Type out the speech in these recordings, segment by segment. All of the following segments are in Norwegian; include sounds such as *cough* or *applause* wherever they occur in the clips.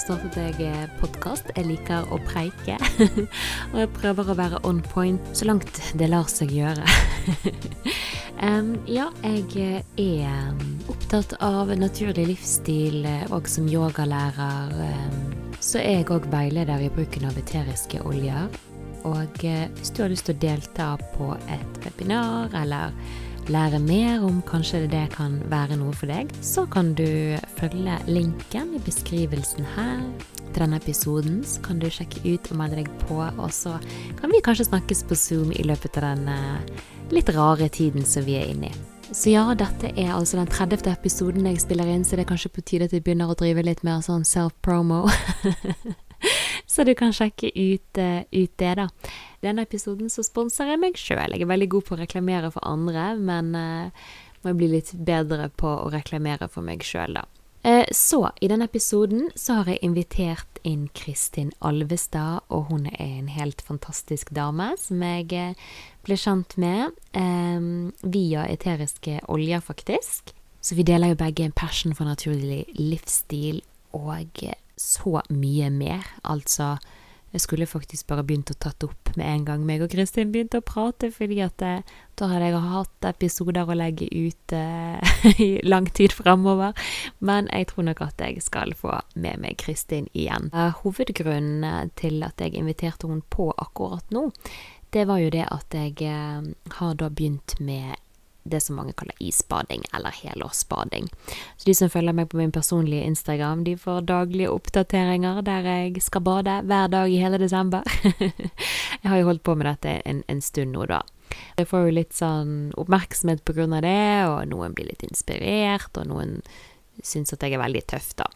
sjel, at jeg jeg podkast. Jeg liker å preike, *laughs* og jeg prøver å være on point så langt det lar seg gjøre. *laughs* um, ja, jeg er opptatt av naturlig livsstil, og som yogalærer um, så er jeg òg veileder i bruken av eteriske oljer. Og eh, hvis du har lyst til å delta på et webinar eller lære mer om kanskje det kan være noe for deg, så kan du følge linken i beskrivelsen her til denne episoden. Så kan du sjekke ut og melde deg på, og så kan vi kanskje snakkes på Zoom i løpet av den litt rare tiden som vi er inne i. Så ja, dette er altså den 30. episoden jeg spiller inn, så det er kanskje på tide at jeg begynner å drive litt mer sånn self-promo. *laughs* så du kan sjekke ut, uh, ut, det, da. Denne episoden så sponser jeg meg sjøl. Jeg er veldig god på å reklamere for andre, men uh, må bli litt bedre på å reklamere for meg sjøl, da. Uh, så i denne episoden så har jeg invitert inn Kristin Alvestad, og hun er en helt fantastisk dame som jeg ble kjent med via eteriske oljer, faktisk. Så vi deler jo begge en passion for naturlig livsstil og så mye mer. Altså, jeg skulle faktisk bare begynt å tatt opp med en gang meg og Kristin begynte å prate, fordi at eh, da hadde jeg hatt episoder å legge ut eh, *laughs* i lang tid framover. Men jeg tror nok at jeg skal få med meg Kristin igjen. Uh, hovedgrunnen til at jeg inviterte henne på akkurat nå, det var jo det at jeg har da begynt med det som mange kaller isbading, eller helårsbading. Så de som følger meg på min personlige Instagram, de får daglige oppdateringer der jeg skal bade hver dag i hele desember. *laughs* jeg har jo holdt på med dette en, en stund nå, da. Jeg får jo litt sånn oppmerksomhet på grunn av det, og noen blir litt inspirert, og noen syns at jeg er veldig tøff, da.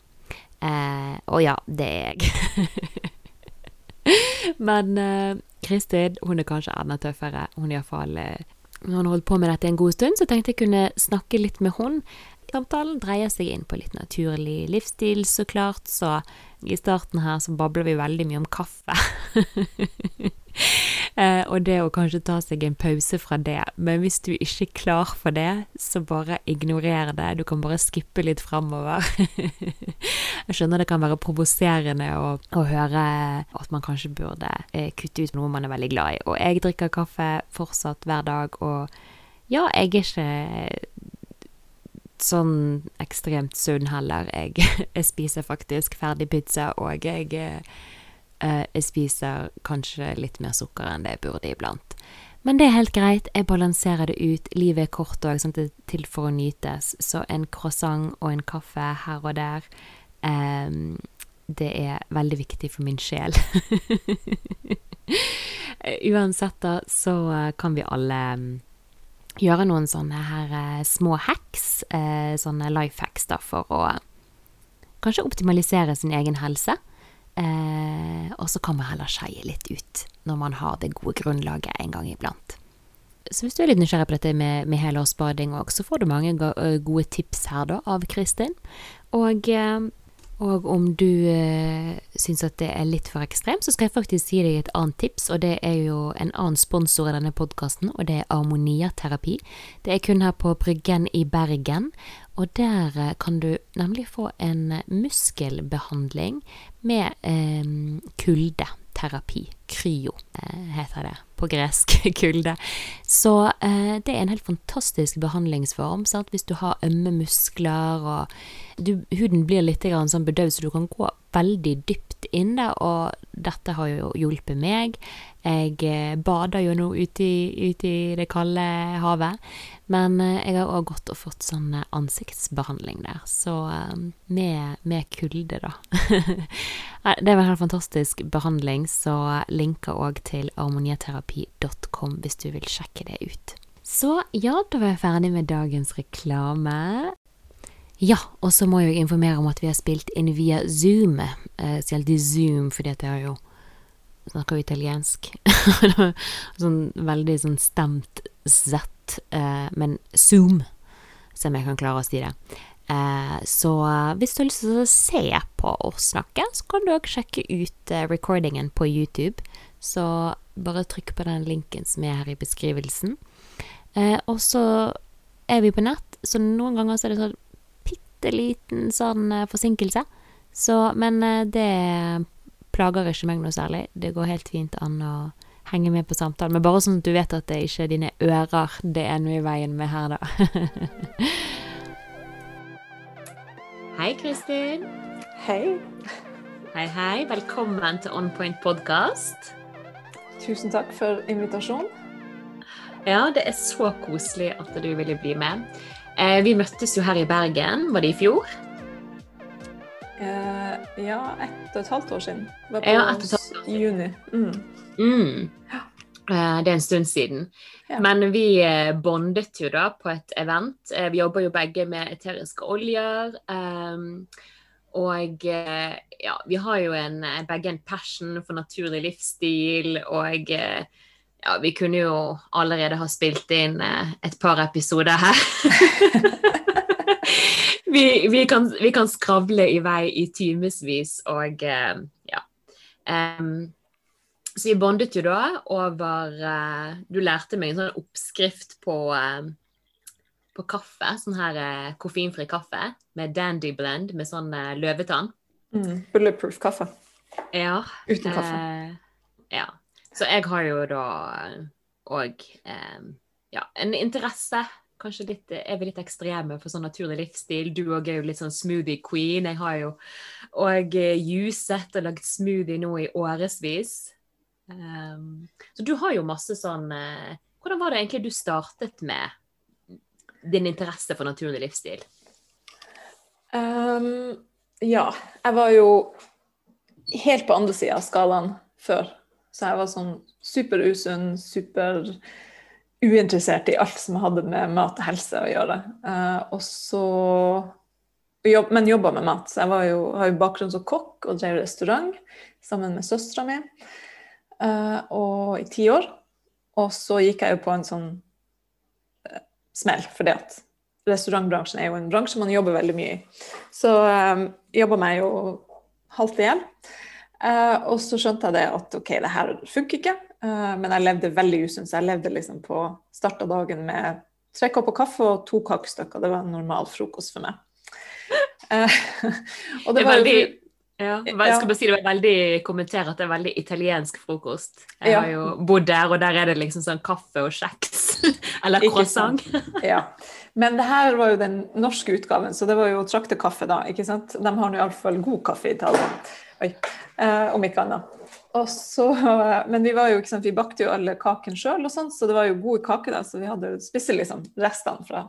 Eh, og ja, det er jeg. *laughs* Men eh, Kristin, hun er kanskje enda tøffere. Hun er iallfall eh, når hun holdt på med dette en god stund, så tenkte jeg kunne snakke litt med hun. Samtalen dreier seg inn på litt naturlig livsstil, så klart, så i starten her så babler vi veldig mye om kaffe. *laughs* eh, og det å kanskje ta seg en pause fra det. Men hvis du ikke er klar for det, så bare ignorer det. Du kan bare skippe litt framover. *laughs* Jeg skjønner det kan være provoserende å, å, høre at man kanskje burde eh, kutte ut noe man er veldig glad i. Og jeg drikker kaffe fortsatt hver dag, og ja, jeg er ikke sånn ekstremt sunn heller. Jeg, *laughs* jeg spiser faktisk ferdig pizza, og jeg, uh, jeg spiser kanskje litt mer sukker enn det jeg burde iblant. Men det er helt greit, jeg balanserer det ut. Livet er kort òg, sånn at det er til for å nytes. Så en croissant og en kaffe her og der, um, det er veldig viktig for min sjel. *laughs* Uansett, da, så kan vi alle gjøre noen sånne her eh, små hacks, eh, sånne life hacks, da, for å kanskje optimalisere sin egen helse. Eh, og så kan man heller skeie litt ut når man har det gode grunnlaget en gang iblant. Så hvis du er litt nysgjerrig på dette med, med helårsbading òg, så får du mange gode tips her, da, av Kristin. Og og om du eh, syns at det er litt for ekstremt, så skal jeg faktisk gi deg et annet tips, og det er jo en annen sponsor i denne podkasten, og det er Armonia-terapi. Det er kun her på Bryggen i Bergen, og der eh, kan du nemlig få en muskelbehandling med eh, kuldeterapi. Kryo eh, heter det på gresk, *laughs* kulde. Så eh, det er en helt fantastisk behandlingsform. Sant? Hvis du har ømme muskler og du, huden blir litt sånn bedøvd, så du kan gå veldig dypt inn der, og dette har jo hjulpet meg. Jeg eh, bader jo nå ute i, ute i det kalde havet, men eh, jeg har òg gått og fått sånn eh, ansiktsbehandling der, så med, med kulde, da. *laughs* det var en helt fantastisk behandling, så linker òg til harmoniaterapi.com hvis du vil sjekke det ut. Så ja, da var jeg ferdig med dagens reklame. Ja, og så må jeg informere om at vi har spilt inn via Zoom. Jeg sier Zoom fordi at jeg jo snakker jo italiensk. *laughs* sånn veldig sånn stemt Z, eh, men Zoom, som jeg kan klare å si det. Eh, så hvis du har lyst til å se på oss snakke, så kan du òg sjekke ut eh, recordingen på YouTube. Så bare trykk på den linken som er her i beskrivelsen. og så er vi på nett, så noen ganger så er det sånn bitte liten sånn eh, forsinkelse. Så, men eh, det plager ikke meg noe særlig. Det går helt fint an å henge med på samtalen. Men bare sånn at du vet at det ikke er dine ører det er noe i veien med her, da. *laughs* hei, Kristin. Hei. Hei, hei. Velkommen til On Point podkast. Tusen takk for invitasjonen. Ja, det er så koselig at du ville bli med. Eh, vi møttes jo her i Bergen, var det i fjor? Eh, ja, ett og et halvt år siden. Det var på Ja, et juni. Mm. Mm. Eh, Det er en stund siden. Ja. Men vi bondet jo da på et event. Vi jobber jo begge med eteriske oljer. ehm, Og ja, vi har jo en, begge en passion for naturlig livsstil. Og ja, vi kunne jo allerede ha spilt inn eh, et par episoder her. *laughs* vi, vi, kan, vi kan skravle i vei i timevis og eh, ja. Um, så vi bondet jo da over eh, Du lærte meg en sånn oppskrift på, eh, på kaffe. Sånn her eh, koffeinfri kaffe med dandy blend med sånn løvetann. Mm. Bulletproof kaffe. Ja. Uten kaffe. Ja. Så jeg har jo da òg ja, en interesse. Kanskje litt, er vi litt ekstreme for sånn naturlig livsstil. Du òg er jo litt sånn smoothie queen. Jeg har jo òg eh, juset og lagd smoothie nå i årevis. Um, så du har jo masse sånn eh, Hvordan var det egentlig du startet med din interesse for naturlig livsstil? Um, ja, jeg var jo helt på andre sida av skalaen før. Så jeg var sånn superusunn, super uinteressert i alt som hadde med mat og helse å gjøre. Eh, og så jobb, Men jobba med mat. Så jeg jo, har jo bakgrunn som kokk og drev restaurant sammen med søstera mi eh, i ti år. Og så gikk jeg jo på en sånn eh, smell, fordi at restaurantbransjen er jo en bransje man jobber veldig mye i. Så um, jobba meg jo halvt i hjel. Eh, og så skjønte jeg det at OK, det her funker ikke. Uh, men jeg levde veldig usunt, så jeg levde liksom på starta dagen med tre kopper kaffe og to kakestykker. Det var en normal frokost for meg. Uh, *laughs* og Det det var jo veldig- Ja, jeg skal bare si det var veldig kommentere at det er veldig italiensk frokost. Jeg Ja. har jo bodd der, og der er det liksom sånn kaffe og kjeks. *laughs* Eller croissant. Ja. Men det her var jo den norske utgaven, så det var jo traktekaffe da. ikke sant? De har nå iallfall god kaffe i Italia. Oi. Eh, om ikke annet. Så, men vi var jo, ikke sant, vi bakte jo alle kakene sjøl, så det var jo gode kaker. da, Så vi hadde spiste liksom restene fra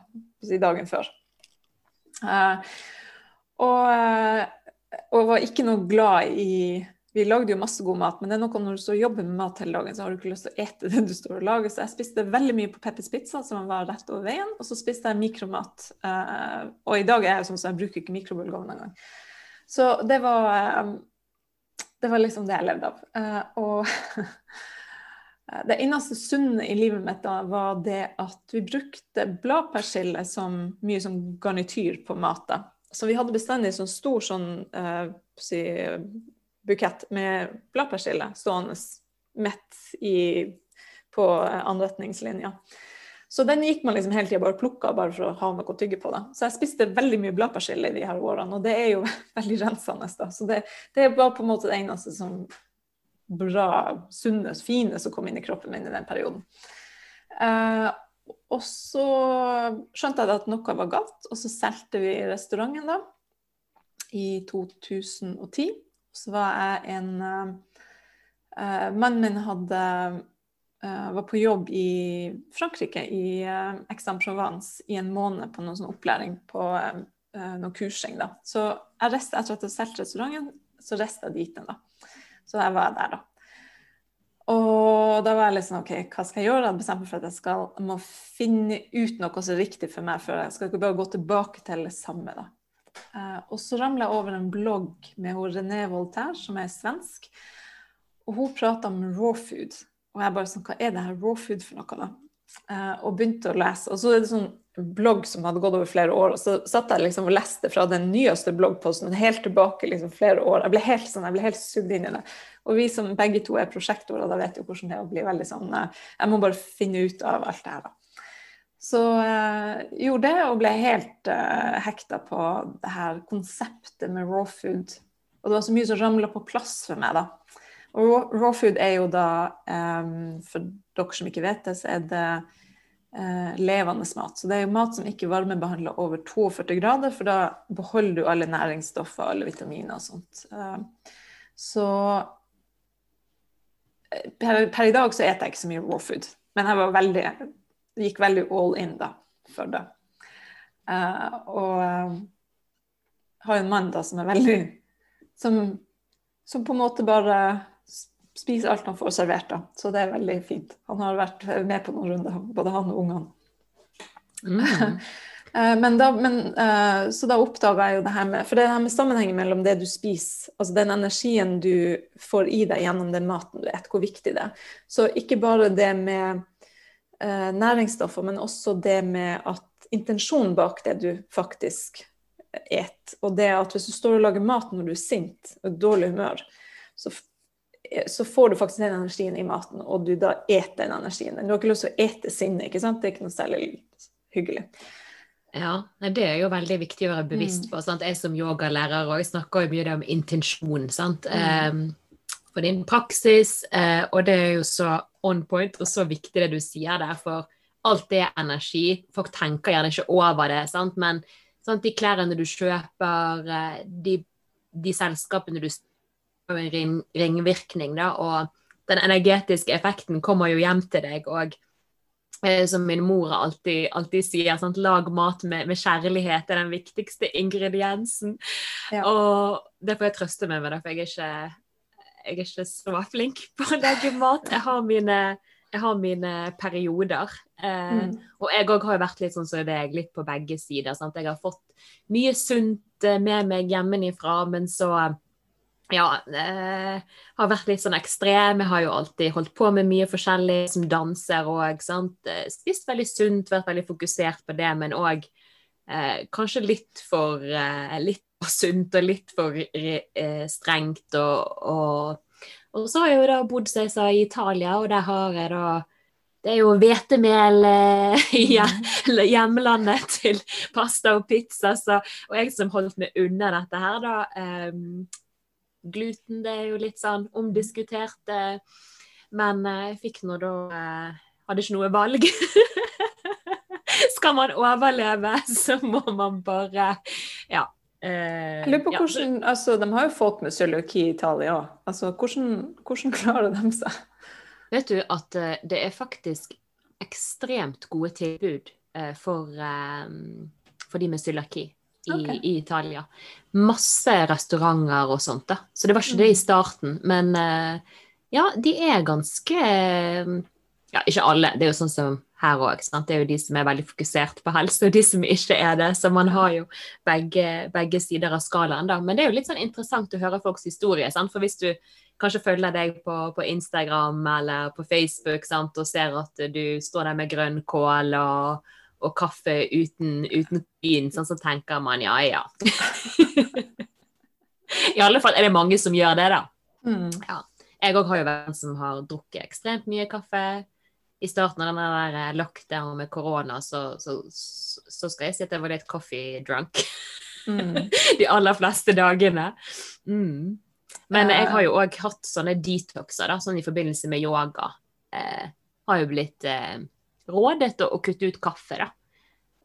dagen før. Eh, og, eh, og var ikke noe glad i Vi lagde jo masse god mat, men det er noe når du står og jobber med mat hele dagen, så har du ikke lyst til å ete det du står og lager. Så jeg spiste veldig mye på Peppers Pizza, som var rett over veien, og så spiste jeg mikromat. Eh, og i dag er jeg sånn så jeg bruker ikke mikrobølgeovn engang. Så det var eh, Det var liksom det jeg levde av. Uh, og *laughs* det eneste sunne i livet mitt da var det at vi brukte bladpersille som mye som garnityr på maten. Så vi hadde bestandig sånn stor sånn uh, si, bukett med bladpersille stående midt på anretningslinja. anretningslinja. Så den gikk man liksom hele tida bare plukka bare for å ha noe å tygge på. da. Så jeg spiste veldig mye bladpersille i de her årene, og det er jo *laughs* veldig rensende. da. Så det, det var på en måte det eneste som bra, sunne, fine som kom inn i kroppen min i den perioden. Eh, og så skjønte jeg at noe var galt, og så solgte vi restauranten da i 2010. Så var jeg en eh, eh, Mannen min hadde var på jobb i Frankrike, i uh, Aix-en-Provence, i en måned på noen sånn opplæring på noen eh, kursing. da. Så jeg reiste, etter at jeg solgte restauranten, så reiste jeg dit igjen. da. Så jeg var der, da. Og da var jeg litt sånn OK, hva skal jeg gjøre? Jeg hadde meg for at jeg skal, jeg må finne ut noe som er riktig for meg, før jeg skal ikke bare gå tilbake til det samme. da. Eh, og så ramla jeg over en blogg med René Voltaire, som er svensk. Og hun prata om raw food. Og jeg bare sånn, hva er det her raw food for noe, da? Eh, og begynte å lese. Og så er det sånn blogg som hadde gått over flere år, og så satt jeg liksom og leste fra den nyeste bloggposten helt tilbake liksom flere år. Jeg ble helt sånn, jeg ble helt sugd inn i det. Og vi som begge to er prosjektorer, da vet jo hvordan det er å bli veldig sånn eh, Jeg må bare finne ut av alt det her, da. Så jeg gjorde det, og ble helt uh, hekta på det her konseptet med raw food. Og det var så mye som ramla på plass for meg, da. Og raw, raw food er jo da, um, for dere som ikke vet det, så er det uh, levende mat. Så det er jo mat som ikke varmebehandler over 42 grader, for da beholder du alle næringsstoffer, alle vitaminer og sånt. Uh, så per, per, i dag så eter jeg ikke så mye raw food, men jeg var veldig, gikk veldig all in da for det. Uh, og uh, har en mann da som er veldig som, som, på en måte bare spiser alt han får servert. da, Så det er veldig fint. Han har vært med på noen runder, både han og ungene. Mm. *laughs* Eh, men da, men, uh, så da oppdaga jeg jo det her med For det her med sammenhengen mellom det du spiser, altså den energien du får i deg gjennom den maten du spiser, hvor viktig det er. Så ikke bare det med uh, næringsstoffer, men også det med at intensjonen bak det du faktisk et. Og det at hvis du står og lager mat når du er sint og dårlig humør, så, så, får du faktisk den energien i maten, og du da eter den energien. Du har ikke lyst til å ete sinne, ikke sant? Det er ikke noe særlig hyggelig. Ja, det er jo veldig viktig å være bevisst mm. på. Sant? Jeg som yogalærer òg snakker jo mye om intensjon. sant? Mm. Um, for din praksis, uh, og det er jo så on point og så viktig det du sier der, for alt det er energi. Folk tenker gjerne ikke over det, sant? men sant? de klærne du kjøper, uh, de, de, selskapene du en ring, ringvirkning, da, og den energetiske effekten kommer jo hjem til deg. og Eh, som min mor alltid, alltid sier, sant? lag mat med, med, kjærlighet er den viktigste ingrediensen. Ja. Og det får jeg trøste meg med, for jeg er, ikke, jeg er ikke så flink på å lage mat. Jeg har mine, jeg har mine perioder. Eh, mm. Og jeg òg har vært litt sånn som deg, litt på begge sider. Sant? Jeg har fått mye sunt eh, med meg hjemmefra, men så ja, eh, har vært litt sånn ekstrem. Jeg har jo alltid holdt på med mye forskjellig, som danser og eh, Spist veldig sunt, vært veldig fokusert på det, men òg eh, kanskje litt for, eh, litt for sunt og litt for eh, strengt. Og, og, og, så har jeg jo da bodd som jeg sa, i Italia, og der har jeg da det er jo hvetemel eh, *laughs* i mm. hjemlandet til pasta og pizza. Så, og jeg som holdt meg unna dette her, da, gluten, det er jo litt sånn omdiskutert. Men eh, jeg fikk nå da eh, Hadde ikke noe valg. *laughs* Skal man overleve, *laughs* så må man bare Ja. Eh, jeg lurer på hvordan, altså, De har jo folk med cøliaki i Italia òg. Altså, hvordan, hvordan, klarer de seg? Vet du at uh, det er faktisk ekstremt gode tilbud for, for de med cøliaki i, okay. i, Italia. Masse restauranter og sånt, da. Så det var ikke det i mm. starten. Men uh, ja, de er ganske Ja, ikke alle. Det er jo sånn som her òg. Det er jo de som er veldig fokusert på helse, og de som ikke er det. Så man har jo begge, begge sider av skalaen, da. Men det er jo litt sånn interessant å høre folks historie. Sant? For hvis du kanskje følger deg på, på Instagram eller på Facebook sant? og ser at du står der med grønnkål og og kaffe uten, uten vin, sånn så tenker man ja, ja. *laughs* I alle fall er det mange som gjør det, da. Mm. Ja. Jeg òg har jo vært som har drukket ekstremt mye kaffe. I starten av den der lockdown med korona, så, så, så, skal jeg si at jeg var litt coffee drunk. Mm. *laughs* De aller fleste dagene. Mm. Men jeg har jo òg hatt sånne detoxer, da, sånn i forbindelse med yoga. Eh, har jo blitt eh, rådet å, kutte ut kaffe, da.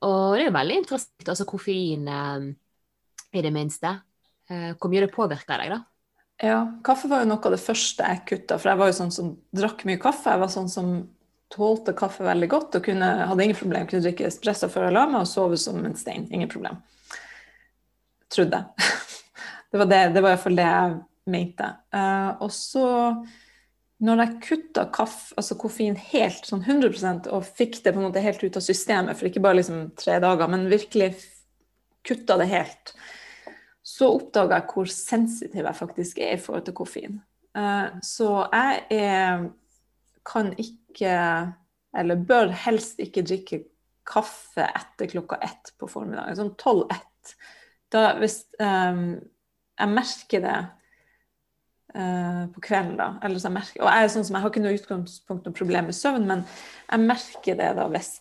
Og det er veldig interessant. Altså koffein, eh, i det minste. Eh, hvor mye det påvirker deg, da. Ja, kaffe var jo noe av det første jeg kutta, for jeg var jo sånn som drakk mye kaffe. Jeg var sånn som tålte kaffe veldig godt og kunne, hadde ingen problem. Kunne drikke espresso før jeg la meg og sove som en stein. Ingen problem. Trodde. *laughs* Det var, det, det var iallfall det jeg mente. Uh, og så når jeg kutta altså koffein helt sånn 100 og fikk det på en måte helt ut av systemet, for ikke bare liksom tre dager, men virkelig kutta det helt, så oppdaga jeg hvor sensitiv jeg faktisk er i forhold til koffein. Eh, så jeg er, kan ikke, eller bør helst ikke drikke kaffe etter klokka ett på formiddagen. Sånn tolv-ett. Da hvis um, jeg merker det uh, på kvelden. da. Jeg merker, og jeg, sånn som, jeg har ikke noe utgangspunkt og problem med søvn, men jeg merker det da hvis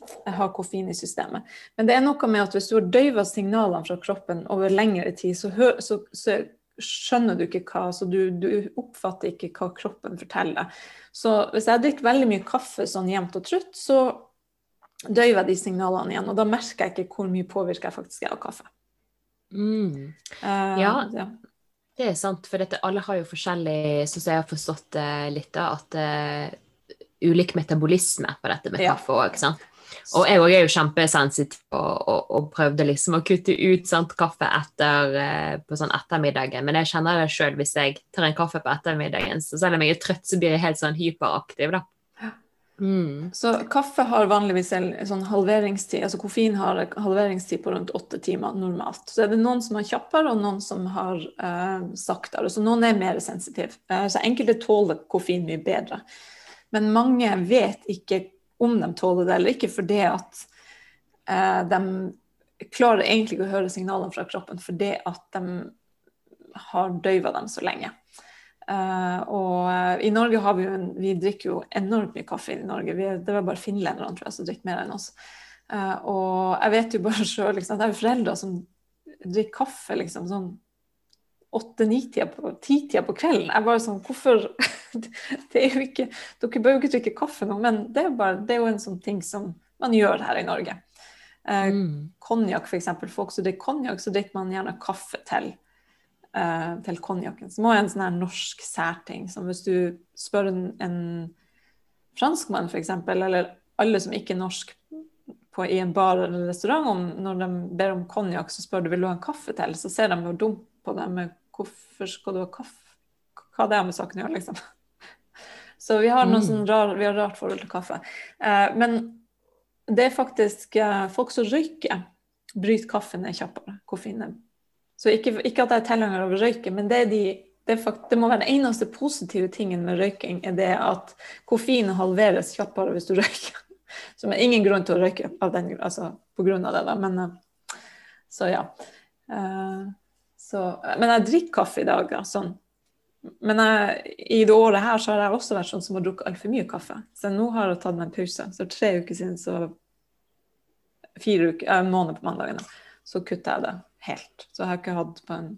jeg har koffein i systemet. Men det er noe med at hvis du har døyva signalene fra kroppen over lengre tid, så, hø, så, så skjønner du ikke hva Så du, du, oppfatter ikke hva kroppen forteller. Så hvis jeg drikker veldig mye kaffe sånn jevnt og trutt, så døyver jeg de signalene igjen. Og da merker jeg ikke hvor mye påvirker jeg faktisk er av kaffe. Mm. Uh, ja. ja. Det er sant, for dette, alle har jo forskjellig, sånn som jeg har forstått det litt, da, at uh, ulik metabolisme på dette med kaffe òg. Og jeg òg er jo kjempesensitiv og, og, og, prøvde liksom å kutte ut sant, kaffe etter, eh, på sånn ettermiddagen. Men jeg kjenner det sjøl hvis jeg tar en kaffe på ettermiddagen, så selv om jeg er trøtt, så blir jeg helt sånn hyperaktiv, da. Mm. Så kaffe har vanligvis en sånn halveringstid, altså koffein har halveringstid på rundt åtte timer normalt. Så er det noen som har kjappere, og noen som har uh, saktere. Så noen er mer sensitive. Uh, så enkelte tåler koffein mye bedre. Men mange vet ikke om de tåler det eller ikke, fordi at uh, de klarer egentlig ikke å høre signalene fra kroppen fordi at de har døyva dem så lenge. Uh, og uh, i Norge har vi jo en, vi drikker jo enormt mye kaffe i Norge. Vi, det var bare finlenderne tror jeg, som drikker mer enn oss. Uh, og jeg vet jo bare *laughs* sjøl liksom, Det er jo foreldre som drikker kaffe liksom sånn åtte-ni-tida på på kvelden. Jeg bare sånn Hvorfor *laughs* Det er jo ikke Dere bør jo ikke drikke kaffe nå, men det er, bare, det er jo en sånn ting som man gjør her i Norge. Konjakk, mm. f.eks. Folk som drikker konjakk, så drikker man gjerne kaffe til uh, til konjakken, som også er en sånn her norsk særting. Som hvis du spør en, en franskmann f.eks., eller alle som ikke er norsk på, i en bar eller restaurant, om, når de ber om konjakk, så spør du vil du ha en kaffe til, så ser de jo dumt på deg med hvorfor skal du ha kaffe? Hva det har med saken å gjøre, liksom. *laughs* Så vi har, noe mm. sånn rar, vi har rart forhold til kaffe. Eh, men det er faktisk eh, folk som røyker, bryter kaffen ned kjappere. Koffein så ikke, ikke at jeg er tilhenger av å røyke, men det, de, det, fakt, det, må være den eneste positive tingen med røyking, er det at koffein halveres kjappere hvis du røyker. *laughs* Som er ingen grunn til å røyke av den, altså, på grunn av det, da. Men, eh, så ja. Uh, så, men jeg drikker kaffe i dag, ja, sånn. Men jeg, i det året her så har jeg også vært sånn som har drukket altfor mye kaffe. Så nå har jeg tatt meg en pause. Så tre uker siden, så fire uker, en måned på mandagene, så kutta jeg det helt. Så jeg har ikke hatt på en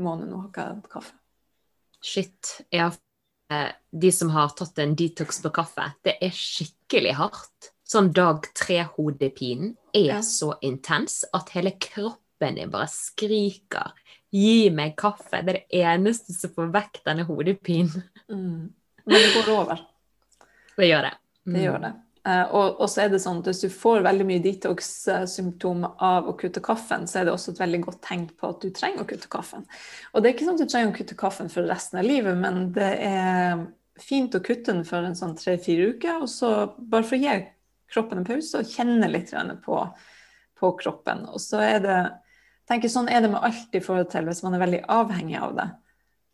måned nå har ikke jeg hatt kaffe. Shit. Ja, eh, de som har tatt en detox på kaffe, det er skikkelig hardt. Sånn dag tre-hodepinen er ja. så intens at hele kroppen din bare skriker 'gi meg kaffe'. Det er det eneste som får vekk denne hodepinen. Mm. Men det går over. Det gjør det. Mm. Det gjør det. Uh, og, så er det sånn at Hvis du får veldig mye detox-symptomer av å kutte kaffen, så er det også et veldig godt tegn på at du trenger å kutte kaffen. Og det er ikke sånn at du trenger å kutte kaffen for resten av livet, men det er fint å kutte den for en sånn tre-fire uker, og så bare for å gi kroppen en pause og kjenne litt på, på kroppen. Og så er det tenker Sånn er det med alt i forhold til hvis man er veldig avhengig av det.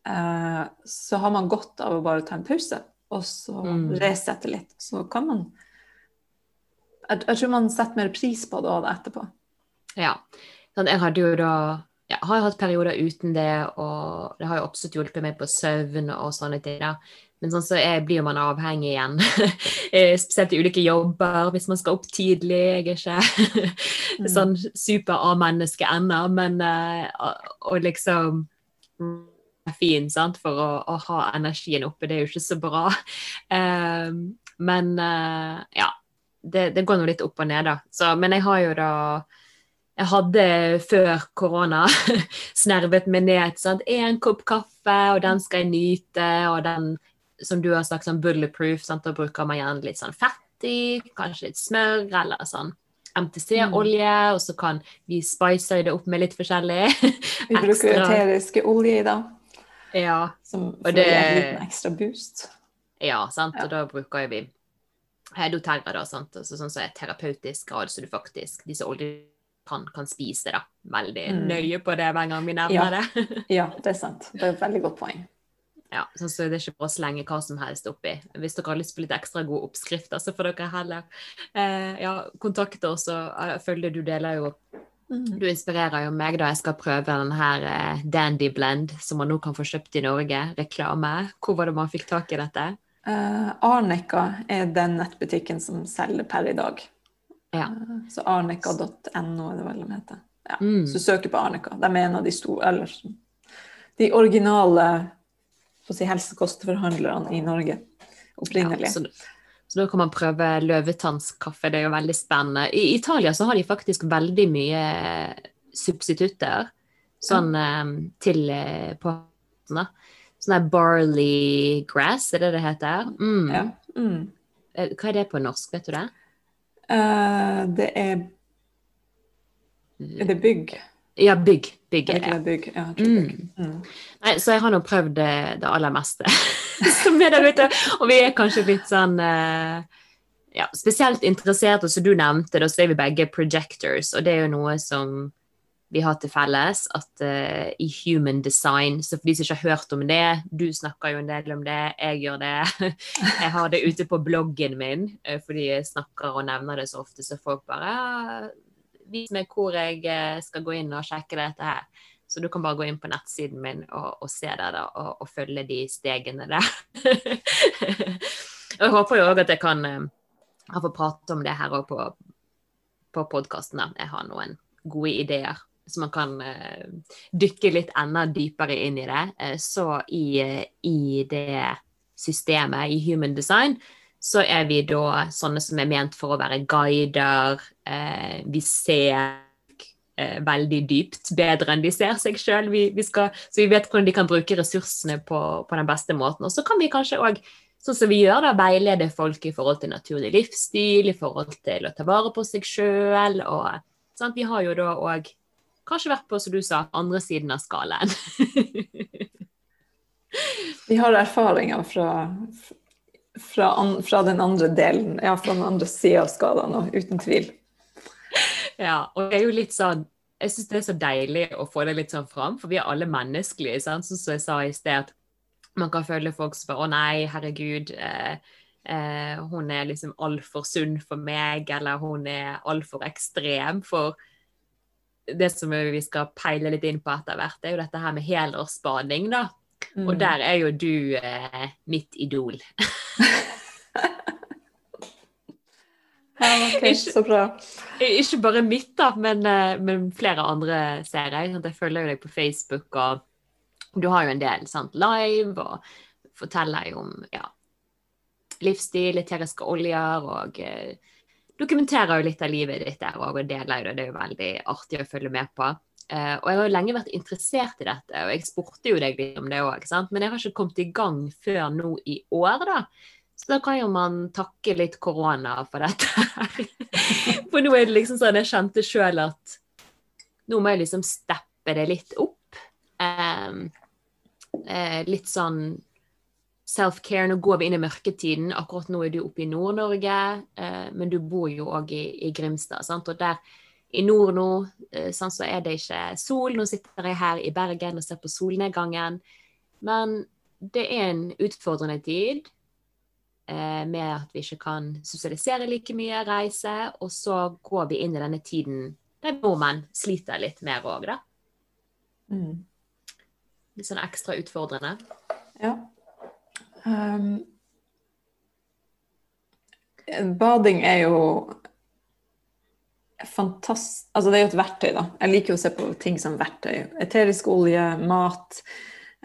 Uh, så har man godt av å bare ta en pause, og så mm. resette litt. Så kan man jeg, jeg, tror man setter mer pris på det òg etterpå. Ja. Sånn, jeg hadde jo da ja, har hatt perioder uten det, og det har jo absolutt hjulpet meg på søvn og sånne ting. da. Men sånn så er, blir man avhengig igjen. *laughs* Eh, spesielt i ulike jobber, hvis man skal opp tidlig. Jeg er ikke *laughs* mm. sånn super-A-menneske ennå, men uh, og liksom fin sant, for å, å, ha energien oppe, det er jo ikke så bra. Um, *laughs* men uh, ja, det, det går nå litt opp og ned, da. Så, men jeg har jo da jeg hadde før korona *laughs* snervet meg ned sånn én kopp kaffe, og den skal jeg nyte, og den som du har sagt, sånn bulletproof, sant? da bruker man gjerne litt sånn fett i, kanskje litt smør eller sånn MTC-olje, mm. og så kan vi spice det opp med litt forskjellig. vi bruker eteriske olje i da. Ja. Som får det, en liten ekstra boost. Ja, sant, ja. og da bruker vi doTERRA, da, sant? Altså, sånn som er terapeutisk grad, så du faktisk disse oljene kan, kan spise da. Veldig mm. nøye på det hver gang vi nevner ja. det. *laughs* ja, det er sant. Det er et veldig godt poeng. Ja, sånn så Det er ikke bare å slenge hva som helst oppi. Hvis dere har lyst på litt ekstra gode oppskrifter, så får dere heller eh, ja, kontakte oss. og Jeg føler du deler jo mm. Du inspirerer jo meg da jeg skal prøve den her eh, Dandy Blend som man nå kan få kjøpt i Norge. Reklame. Hvor var det man fikk tak i dette? Uh, Arnica er den nettbutikken som selger per i dag. Ja. Uh, Så arnica.no er det vel de heter. Ja. Mm. Så søker på Arnica. De er en av de store, eller de originale si, helsekostforhandlerne i Norge opprinnelig. Ja, så, så da kan man prøve løvetannskaffe, det er jo veldig spennende. I Italia så har de faktisk veldig mye substitutter sånn mm. til eh, på. Sånn der barley grass, er det det heter? Mm. Ja. Mm. Eh, Hva er det på norsk, vet du det? Uh, det er Er det bygg? Ja, bygg. Bygg Er det det. det bygg? Ja, jeg Mm. bygg. Mm. Nei, så jeg har nå prøvd det, det aller meste *laughs* som er der ute. Og vi er kanskje litt sånn uh, ja, spesielt interessert, og som du nevnte, da så er vi begge projectors, og det er jo noe som vi har til felles, at uh, i human design, så for de som ikke har hørt om det, du snakker jo en del om det, jeg gjør det, *laughs* jeg har det ute på bloggen min, uh, fordi jeg snakker og nevner det så ofte, så folk bare, «Ja, vis meg hvor jeg eh, skal gå inn og sjekke dette her. Så du kan bare gå inn på nettsiden min og, og se det da, og, og følge de stegene der. *laughs* og jeg håper jo òg at jeg kan ha fått prate om det her òg på, på podkasten. Jeg har noen gode ideer, så man kan eh, dykke litt enda dypere inn i det. Eh, så i, eh, i det systemet, i human design, så er vi da sånne som er ment for å være guider. Vi ser veldig dypt, bedre enn de ser seg sjøl. Så vi vet hvordan de kan bruke ressursene på, på den beste måten. Og så kan vi kanskje òg, sånn som vi gjør, da, veilede folk i forhold til naturlig livsstil, i forhold til å ta vare på seg sjøl. Vi har jo da òg kanskje vært på, som du sa, andre siden av skalaen. Vi har erfaringer fra, fra, an, fra den andre delen, ja, fra den andre sida av skalaen, òg, uten tvil. Ja, og det er jo litt sånn Jeg syns det er så deilig å få det litt sånn fram, for vi er alle menneskelige. Sant? Som jeg sa i sted, at man kan føle folk som bare Å nei, herregud. Eh, eh, hun er liksom altfor sunn for meg, eller hun er altfor ekstrem. For det som vi skal peile litt inn på etter hvert, er jo dette her med helårsbading, da. Og Mm. der er jo du eh, mitt idol. *laughs* Ja, ok, så bra. Ikke bare mitt, da, men, eh, men flere andre ser jeg. Jeg følger jo deg på Facebook, og du har jo en del sant? live, og forteller jo om ja, livsstil, eteriske oljer, og eh, dokumenterer jo litt av livet ditt der òg, og deler jo det. Det er jo veldig artig å følge med på. Uh, og jeg har jo lenge vært interessert i dette, og jeg spurte jo deg litt om det òg, men jeg har ikke kommet i gang før nå i år, da. Så da kan jo man takke litt korona for dette her. *laughs* For nå er det liksom sånn jeg kjente sjøl at nå må jeg liksom steppe det litt opp. Um, uh, litt sånn self-care. Nå går vi inn i mørketiden. Akkurat nå er du oppe i Nord-Norge, eh, men du bor jo òg i, i Grimstad. Sant? Og der i nord nå eh, sånn, så er det ikke sol. Nå sitter jeg her i Bergen og ser på solnedgangen. Men det er en utfordrende tid eh, med at vi ikke kan sosialisere like mye, reise. Og så går vi inn i denne tiden der nordmenn sliter litt mer òg, da. Mm. Litt sånn ekstra utfordrende. Ja. Um, bading er jo fantastisk Altså, det er jo et verktøy, da. Jeg liker jo å se på ting som verktøy. Eterisk olje, mat,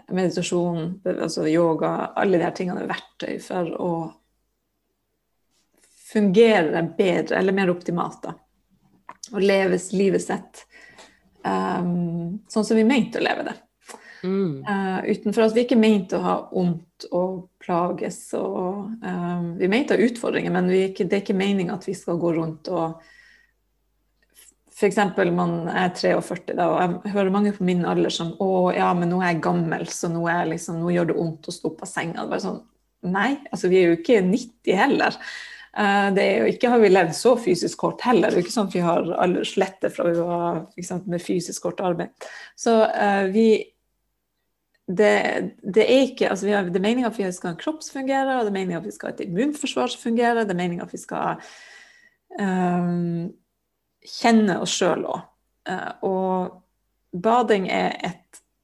meditasjon, altså yoga. Alle de her tingene er verktøy for å fungere bedre, eller mer optimalt, da. Og leves livet sitt um, sånn som vi mente å leve det. Mm. Uh, utenfor at vi ikke mente å ha vondt og plages. Og, uh, vi mente å ha utfordringer, men vi, det er ikke meningen at vi skal gå rundt og F.eks. man er 43, da, og jeg hører mange på min alder som å ja, men nå er jeg gammel, så nå, er liksom, nå gjør det vondt å stå opp av senga. Det er bare sånn, Nei, altså vi er jo ikke 90 heller. Uh, det er jo ikke har vi levd så fysisk kort heller. Det er jo ikke sånn at vi har alle slette fra vi var eksempel, med fysisk kort arbeid. Så uh, vi det, det, er ikke, altså vi har, det er meningen at vi skal ha en kropp som fungerer, og det er meningen at vi skal ha et immunforsvar som fungerer, det er meningen at vi skal um, kjenne oss sjøl òg. Uh, og bading er et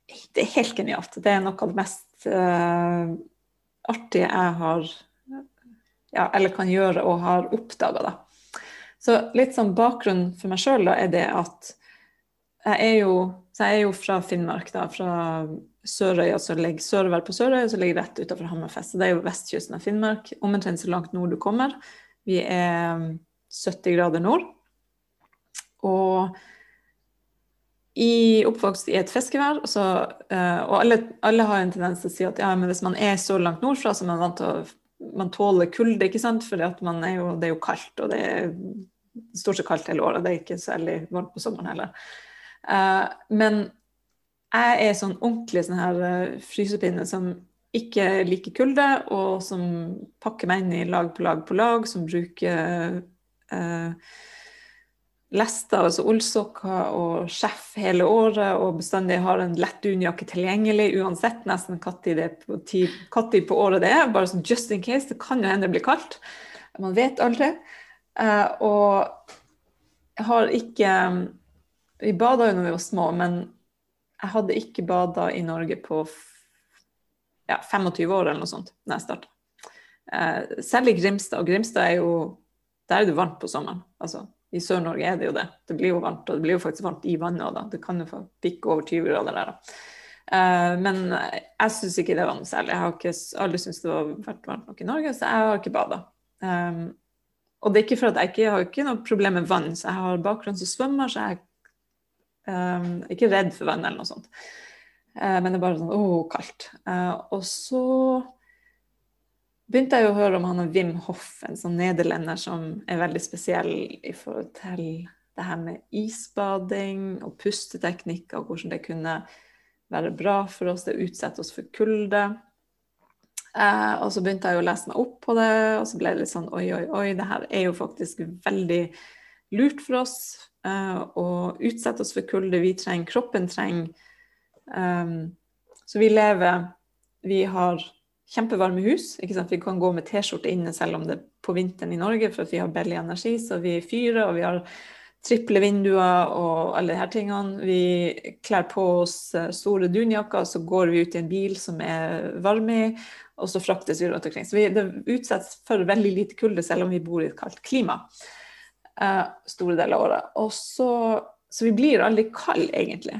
Det er helt genialt. Det er noe av det mest uh, artige jeg har ja, eller kan gjøre og har oppdaga, da. Så litt sånn bakgrunn for meg sjøl er det at jeg er jo, jeg er jo fra Finnmark, da, fra Sørøya som ligger sørover på Sørøya, som ligger rett utenfor Hammerfest. Så det er jo vestkysten av Finnmark, omtrent så langt nord du kommer. Vi er 70 grader nord. Og i oppvokst i et fiskevær, så, uh, og alle, alle, har en tendens til å si at ja, men hvis man er så langt nordfra, så er man vant til å man tåler kulde, ikke sant? for det er jo kaldt, og det er stort sett kaldt hele året. Det er ikke særlig varmt på sommeren heller. Uh, men jeg er sånn ordentlig sånn her uh, frysepinne som ikke liker kulde, og som pakker meg inn i lag på lag på lag, som bruker uh, lester, altså ullsokker og skjeff hele året, og bestandig har en lett dunjakke tilgjengelig uansett nesten når på året det er. Bare sånn just in case. Det kan jo hende det blir kaldt. Man vet aldri. Uh, og har ikke Vi bada jo når vi var små, men jeg hadde ikke bada i Norge på ja, 25 år eller noe sånt da jeg starta. Eh, selv i Grimstad, og Grimstad er jo Der er det varmt på sommeren. altså i Sør-Norge er det jo det. Det blir jo varmt, og det blir jo faktisk varmt i vannet òg, da. Det kan jo bikke over 20 grader der, da. Uh, men jeg syns ikke det var noe særlig. Jeg har ikke, aldri syntes det har vært varmt nok i Norge, så jeg har ikke bada. Um, og det er ikke for at jeg ikke jeg har ikke noe problem med vann, så jeg har bakgrunn som svømmer, så jeg um, ikke redd for vann eller noe sånt. Uh, men det er bare sånn åh, kaldt. Uh, og så begynte jeg å høre om han Wim Hoff, en sånn nederlender som er veldig spesiell i forhold til det her med isbading og pusteteknikker, og hvordan det kunne være bra for oss, det utsetter oss for kulde. Eh, og så begynte jeg å lese meg opp på det, og så ble det litt sånn oi, oi, oi, det her er jo faktisk veldig lurt for oss eh, å utsette oss for kulde. Vi trenger, kroppen trenger um, Så vi lever Vi har kjempevarme hus. Vi kan gå med T-skjorte inne selv om det er på vinteren i Norge, for vi har billig energi. Så vi fyrer, og vi har triple vinduer og alle disse tingene. Vi kler på oss eh, store dunjakker, så går vi ut i en bil som er varm i, og så fraktes vi rundt omkring. Så vi, det utsettes for veldig lite kulde selv om vi bor i et kaldt klima uh, store deler av året. Og så, så vi blir aldri kalde, egentlig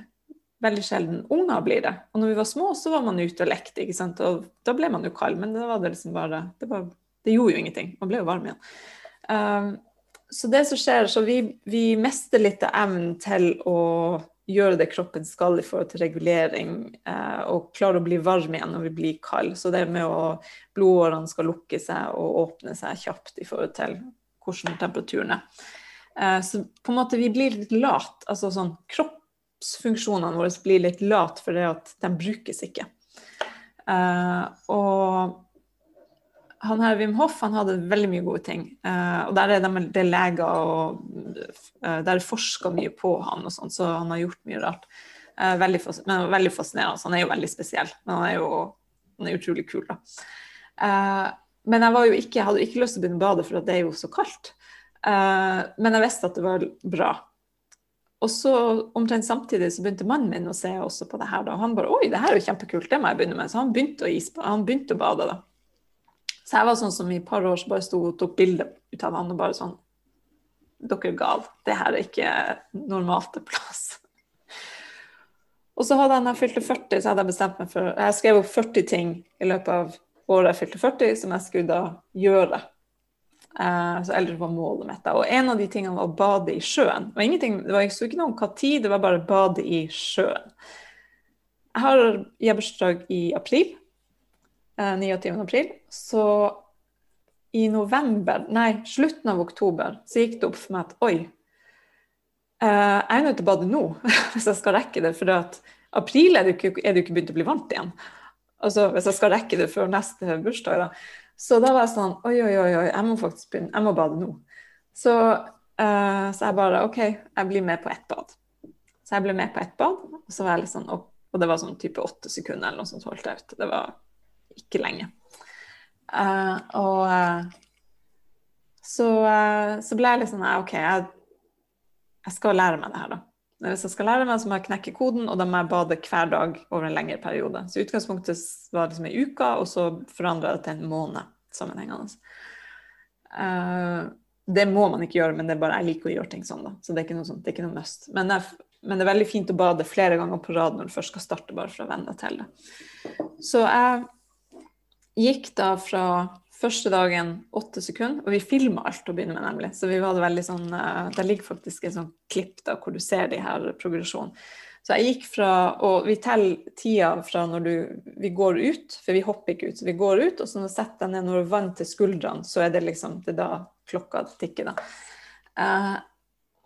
veldig sjelden unger blir det. Og når vi var små, så var man ute og lekte, ikke sant? og da ble man jo kald. Men da var det liksom bare det, var, det gjorde jo ingenting. Man ble jo varm igjen. Um, så det som skjer, så vi, vi mister litt av evnen til å gjøre det kroppen skal i forhold til regulering, eh, og klare å bli varm igjen når vi blir kalde. Så det med å blodårene skal lukke seg og åpne seg kjapt i forhold til hvordan temperaturen er. Uh, så på en måte vi blir litt lat. altså sånn kroppsfunksjonene våre blir litt lat fordi at de brukes ikke. Uh, og han her Wim Hoff han hadde veldig mye gode ting. Uh, og der er det, det er leger og uh, Der er forska mye på han, og sånt, så han har gjort mye rart. Uh, veldig, men veldig fascinerende. Han er jo veldig spesiell, men han er jo han er utrolig kul. da. Men jeg, ikke, jeg hadde ikke lyst til å begynne å bade, for det er jo så kaldt. men jeg visste at det var bra. Og så omtrent samtidig så begynte mannen min å se også på det her. da, Han bare 'oi, det her er jo kjempekult, det må jeg begynne med'. Så han begynte å, isba, han begynte å bade. da. Så jeg var sånn som i et par år så bare sto og tok bilde ut av han og bare sånn Dere er gale. Det her er ikke normalt til plass. Og så hadde han når jeg fylte 40, så hadde jeg bestemt meg for Jeg skrev opp 40 ting i løpet av året jeg fylte 40, som jeg skulle da gjøre Uh, så eldre var målet mitt. Og en av de tingene var å bade i sjøen. Og det var ikke noe om hva tid, det var bare bade i sjøen. Jeg har bursdag i april. Uh, eh, 29. april. Så i november, nei, slutten av oktober, så gikk det opp for meg at oi, uh, jeg er nødt til å bade nå *laughs* hvis jeg skal rekke det. For at april er det, ikke, jo ikke begynt å bli varmt igjen. Altså Hvis jeg skal rekke det før neste bursdag, da. Så da var jeg sånn Oi, oi, oi, jeg må faktisk begynne. Jeg må bade nå. Så, uh, så jeg bare OK, jeg blir med på ett bad. Så jeg ble med på ett bad, og så var jeg litt sånn opp, Og det var sånn type åtte sekunder eller noe sånt holdt jeg ut. Det var ikke lenge. Uh, og uh, så, så, ble jeg litt sånn OK, jeg, jeg skal lære meg det her, da. Hvis jeg skal lære meg, så må jeg knekke koden, og da må jeg bade hver dag over en lengre periode. Så utgangspunktet var liksom ei uke, og så forandra det til en måned sammenhengende. Uh, det må man ikke gjøre, men det er bare jeg liker å gjøre ting sånn. da, Så det er ikke noe, sånt, det er ikke noe must. Men, jeg, men, det er veldig fint å bade flere ganger på rad når du først skal starte, bare for å venne deg til det. Så jeg gikk da fra første dagen åtte sekunder, og vi filma alt å begynne med, nemlig. Så vi hadde veldig sånn uh, Der ligger faktisk et sånn klipp da, hvor du ser de her progresjonen. Så jeg gikk fra Og vi teller tida fra når du, vi går ut, for vi hopper ikke ut. Så vi går ut, og så når du setter deg ned når du er vant til skuldrene, så er det liksom det er da klokka tikker, da. Uh,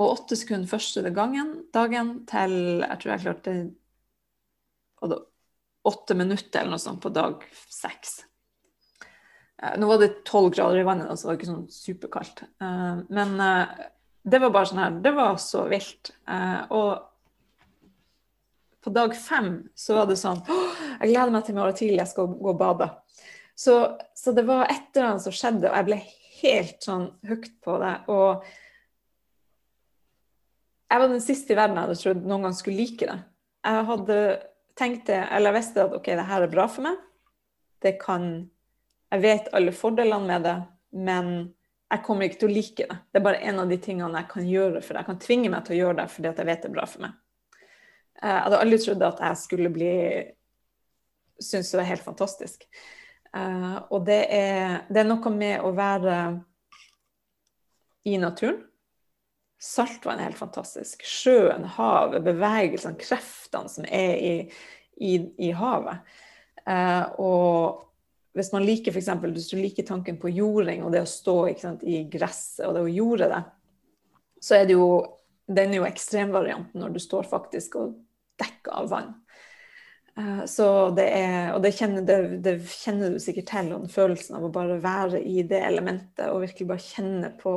og åtte sekunder første gangen, dagen til jeg tror jeg klarte åtte minutter eller noe sånt på dag seks. Uh, nå var det tolv grader i vannet, så det var ikke sånn superkaldt. Uh, men det var bare sånn her Det var så vilt. og på dag fem så var det sånn Jeg gleder meg til i morgen tidlig, jeg skal gå og bade. Så, så det var et eller annet som skjedde, og jeg ble helt sånn hooked på det. Og jeg var den siste i verden jeg hadde trodd noen gang skulle like det. Jeg hadde tenkt det, eller jeg visste at OK, det her er bra for meg. Det kan Jeg vet alle fordelene med det, men jeg kommer ikke til å like det. Det er bare en av de tingene jeg kan gjøre for det. Jeg kan tvinge meg til å gjøre det fordi jeg vet det er bra for meg. Eh, jeg hadde aldri trodd at jeg skulle bli Syns det var helt fantastisk. Uh, og det er, det er, noe med å være i naturen. Saltvann er helt fantastisk. Sjøen, havet, bevegelsene, kreftene som er i, i, i havet. Uh, og hvis man liker for eksempel, hvis du liker tanken på jording og det å stå sant, i gresset og det å jorde det, så er det jo den er jo ekstremvarianten når du står faktisk og dekker av vann. Uh, så det er, og det kjenner, det, det kjenner, du sikkert til, og den følelsen av å bare være i det elementet og virkelig bare kjenne på,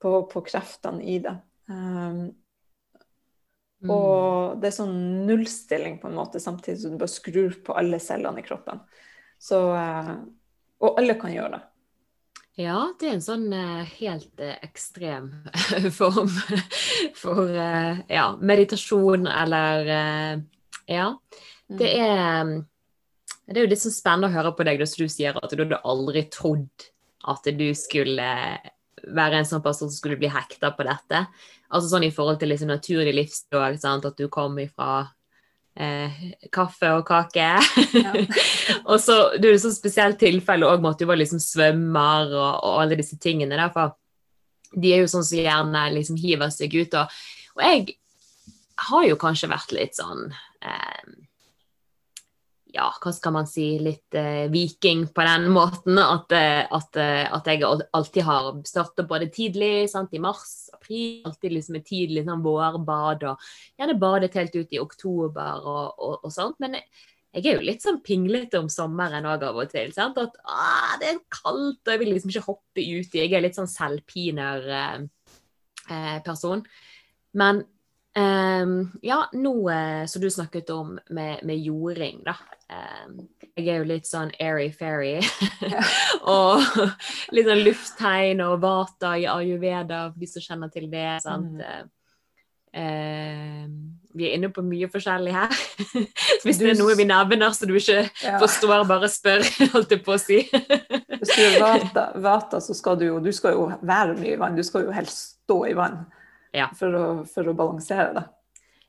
på, på kreftene i det. Um, mm. Og det er sånn nullstilling på en måte, samtidig som du bare skrur på alle cellene i kroppen. Så, uh, og alle kan gjøre det. Ja, det er en sånn uh, helt uh, ekstrem *laughs* form for ja, meditasjon eller Ja. Det mm. er, det er jo litt sånn spennende å høre på deg når du sier at du hadde aldri trodd at du skulle være en sånn person som skulle bli hekta på dette. Altså sånn i forhold til liksom naturlig livsstil, at du kom ifra eh, kaffe og kake. Ja. *laughs* og så det er det så spesielt tilfelle òg med at du var liksom svømmer og, og, alle disse tingene. Derfor. De er jo sånn som gjerne liksom hiver seg ut. Og, og jeg har jo kanskje vært litt sånn eh, ja, hva skal man si, litt eh, viking på den måten. At, eh, at, eh, at jeg alltid har starta både tidlig, sant, i mars, april, alltid liksom et tidlig sånn, vårbad, og gjerne badet helt ut i oktober og, og, og sånt. Men jeg, er jo litt sånn pinglete om sommeren òg av og til. Sant? At det er kaldt, og jeg vil liksom ikke hoppe uti. Jeg er litt sånn selvpiner eh. Men Um, ja, uh, som du snakket om med, med jording, da. Um, jeg er jo litt sånn airy-fairy. *laughs* og litt sånn lufttegn og vata i ayurveda, for de som kjenner til det. sant? Mm. Uh, vi er inne på mye forskjellig her. *laughs* Hvis det er noe vi nevner så du ikke ja. forstår, bare spør, *laughs* holdt jeg på å si. Hvis du er vata, vata, så skal du jo Du skal jo være mye i vann. Du skal jo helst stå i vann ja. for, å, for, å, balansere det.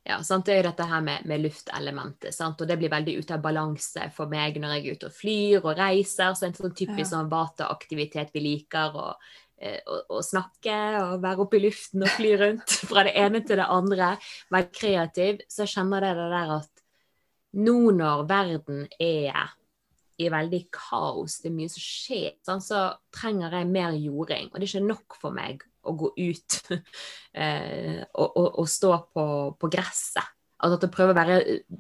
Ja, sant? Det er jo dette her med, med luftelementet, sant? og det blir veldig ute av balanse for meg når jeg er ute og flyr og reiser. Så en sånn typisk ja. sånn vata-aktivitet vi liker. og å, å, snakke og være oppe i luften og fly rundt *laughs* fra det ene til det andre, være kreativ, så kjenner jeg det der at nå når verden er i veldig kaos, det er mye som skjer, sant? så trenger jeg mer jording. Og det er ikke nok for meg å gå ut *laughs* eh, og, og, og, stå på, på gresset. Altså at du prøver å være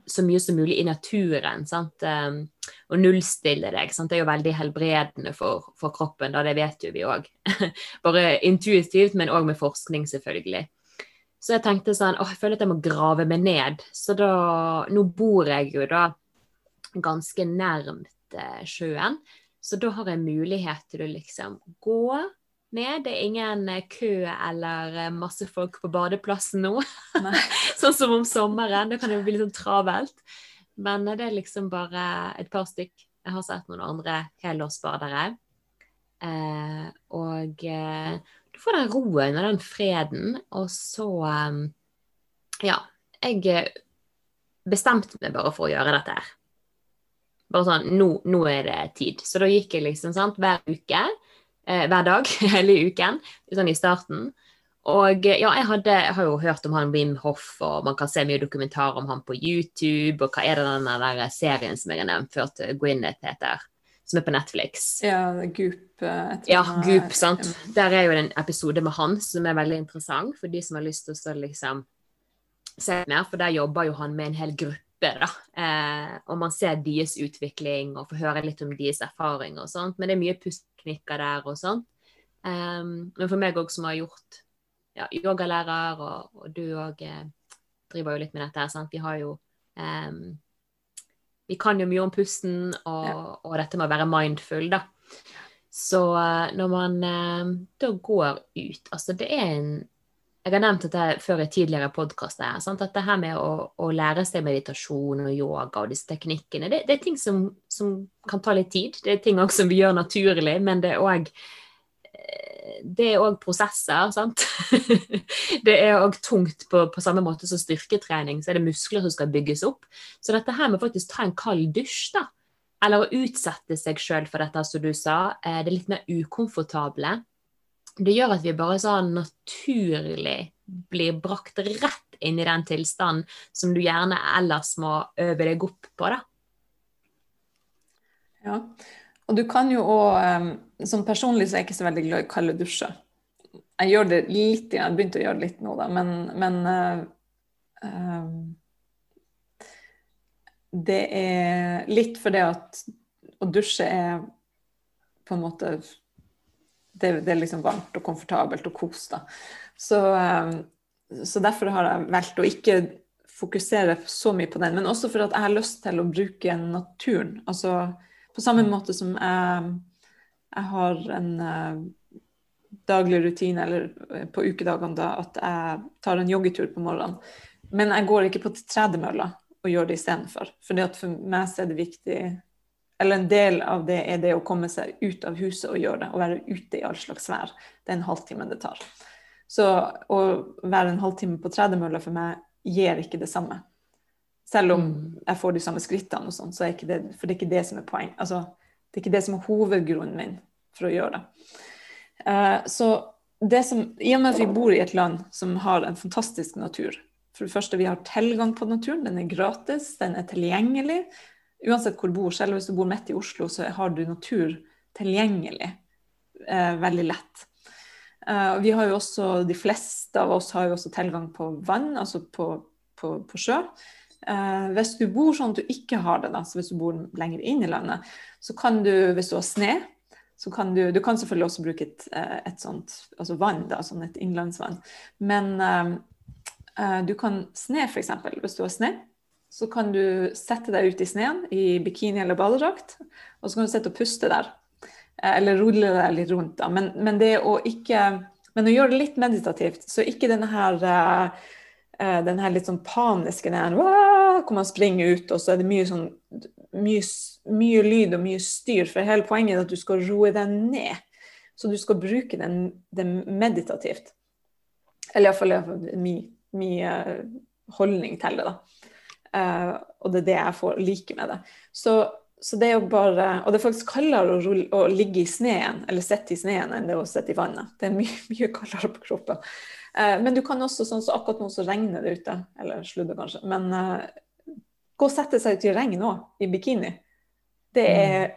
så mye som mulig i naturen. Sant? Um, og nullstille deg. Sant? Det er jo veldig helbredende for, for kroppen, da, det vet jo vi òg. *laughs* Bare intuitivt, men òg med forskning, selvfølgelig. Så jeg tenkte sånn Å, jeg føler at jeg må grave meg ned. Så da Nå bor jeg jo da ganske nærmt eh, sjøen, så da har jeg mulighet til å liksom gå ned. Det er ingen eh, kø eller eh, masse folk på badeplassen nå. *laughs* sånn som om sommeren. Det kan jo bli litt sånn travelt. Men eh, det er liksom bare et par stykk. Jeg har sett noen andre helårsbadere. Eh, og eh, du får den roen og den freden, og så eh, Ja, jeg bestemte meg bare for å gjøre dette her. Bare sånn nå, nå er det tid. Så da gikk jeg liksom sant, hver uke, eh, hver dag *laughs* hele uken, sånn i starten. Og ja, jeg, hadde, jeg, har jo hørt om han Wim Hoff, og man kan se mye dokumentar om han på YouTube. Og hva er det den der serien som jeg har nevnt før, Gwyneth heter? Som er på Netflix. Ja, Goop. Eh, ja, Goop, sant. Der er jo en episode med han som er veldig interessant for de som har lyst til å liksom se mer, for der jobber jo han med en hel gruppe. Da. Eh, og man ser deres utvikling og får høre litt om deres erfaring og sånt. Men det er mye pusteknikker der og sånn. Um, men for meg òg som har gjort ja, yogalærer, og, og du òg eh, driver jo litt med dette. sant? Vi har jo um, Vi kan jo mye om pusten og, ja. og, dette med å være mindful, da. Så uh, når man eh, da går ut Altså, det er en jeg har nevnt dette før i tidligere podkaster. At det her med å, å, lære seg meditasjon og yoga og disse teknikkene, det, det er ting som, som, kan ta litt tid. Det er ting også som vi gjør naturlig, men det er òg det er òg prosesser, sant. *laughs* det er òg tungt på, på, samme måte som styrketrening, så er det muskler som skal bygges opp. Så dette her med faktisk ta en kald dusj, da, eller å utsette seg sjøl for dette, som du sa, eh, det er litt mer ukomfortable. Det gjør at vi bare sånn naturlig blir brakt rett inn i den tilstanden som du gjerne ellers må øve deg opp på, da. Ja, og du kan jo òg Sånn personlig så er jeg ikke så veldig glad i kalde dusjer. Jeg gjør det litt, jeg begynte å gjøre det litt nå, da, men, men uh, Det er litt fordi at å dusje er på en måte det, det, er liksom varmt og komfortabelt og kos, da. Så, uh, så derfor har jeg valgt å ikke fokusere så mye på den, men også for at jeg har lyst til å bruke naturen. altså på samme mm. måte som jeg, jeg har en uh, daglig rutine, eller eh, på ukedagene, da, at jeg tar en joggetur på morgenen. Men jeg går ikke på tredemølla og gjør det istedenfor. For for meg er det viktig Eller en del av det er det å komme seg ut av huset og gjøre det. Å være ute i all slags vær. Det er en halvtime det tar. Så å være en halvtime på tredemølla for meg gir ikke det samme. Selv om mm. jeg får de samme skrittene, og sånn, så er ikke det, for det er ikke det som er poeng. Altså, det er ikke det som er hovedgrunnen min for å gjøre det. Uh, så det som, I og med at vi bor i et land som har en fantastisk natur For det første, vi har tilgang på naturen. Den er gratis, den er tilgjengelig. Uansett hvor du bor, selv hvis du bor midt i Oslo, så har du natur tilgjengelig eh, veldig lett. Eh, vi har jo også, De fleste av oss har jo også tilgang på vann, altså på, på, på sjø. Eh, hvis du bor sånn at du ikke har det, da, så hvis du bor lenger inn i landet, så kan du, hvis du har sne, så kan du Du kan selvfølgelig også bruke et, eh, et sånt altså vann, da, sånn et innlandsvann. Men eh, eh du kan sne, f.eks. Hvis du har sne, så kan du sette deg ut i sneen i bikini eller badedrakt, og så kan du sitte og puste der. Eh, eller rulle deg litt rundt, da. Men, men, det å ikke Men å gjøre det litt meditativt, så ikke denne her eh, Eh, den her litt sånn paniske der, hvor man springer ut, og så er det mye sånn mye, mye, lyd og mye styr. For hele poenget er at du skal roe deg ned. Så du skal bruke den, den meditativt. Eller iallfall min, min holdning til det, da. Uh, og det er det jeg får like med det. Så, så, det er jo bare Og det er faktisk kaldere å, rulle, å ligge i sneen, eller sitte i sneen, enn det å sitte i vannet. Det er mye, *laughs* mye kaldere på kroppen. Uh, men du kan også, sånn så akkurat nå så regner det ute, eller sludder kanskje, men uh, gå og sette seg ut i regn òg, i bikini. Det er,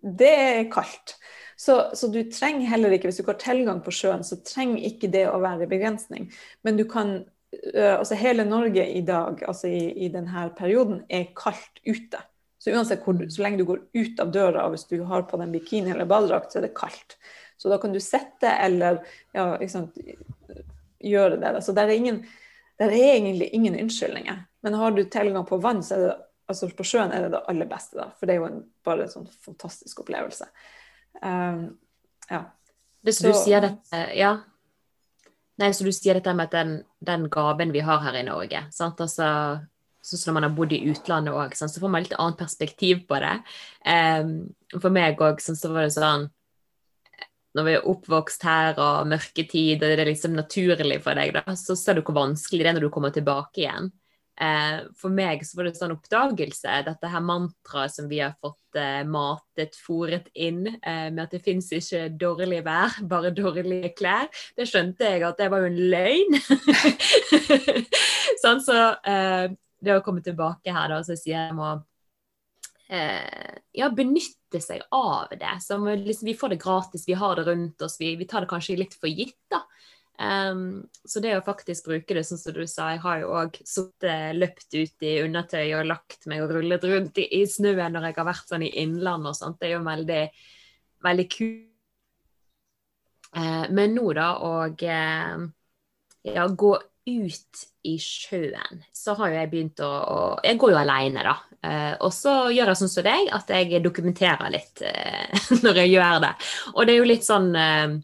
det er kaldt. Så, så, du trenger heller ikke, hvis du ikke har tilgang på sjøen, så trenger ikke det å være begrensning. Men du kan Altså hele Norge i dag, altså i, i denne perioden, er kaldt ute. Så uansett hvor så lenge du går ut av døra, hvis du har på deg bikini eller badedrakt, så er det kaldt. Så da kan du sette eller ja, gjøre det. Så det er, ingen, det er egentlig ingen unnskyldninger. Men har du tilgang på vann, så er det, altså på sjøen er det det aller beste. Da, for det er jo en, bare en sånn fantastisk opplevelse. Um, ja. Så, du sier dette, ja. Nei, så du sier dette med at den, den gaven vi har her i Norge sant? Altså, sånn som når man har bodd i utlandet òg, så får man litt annet perspektiv på det. Um, for meg òg så var det sånn når vi er oppvokst her og mørketid, og det er liksom naturlig for deg, da, så ser du hvor vanskelig det er når du kommer tilbake igjen. Eh, for meg så var det sånn oppdagelse, dette her mantraet som vi har fått eh, matet, fòret inn, eh, med at det fins ikke dårlig vær, bare dårlige klær. Det skjønte jeg at det var jo en løgn. *laughs* sånn, så det å komme tilbake her, da, så sier jeg må ja, benytte seg av det. Som, liksom, vi får det gratis, vi har det rundt oss, vi, vi tar det kanskje litt for gitt. da. Um, så det å faktisk bruke det sånn som du sa, jeg har jo òg løpt ut i undertøy og lagt meg og rullet rundt i, i snøen når jeg har vært sånn i innlandet og sånt. Det er jo veldig, veldig kult. Uh, men nå, da, å uh, ja, gå ut i sjøen, så har jo jeg begynt å, å Jeg går jo alene, da. Eh, og så gjør jeg sånn som deg, at jeg dokumenterer litt eh, *laughs* når jeg gjør det. Og det er jo litt sånn eh,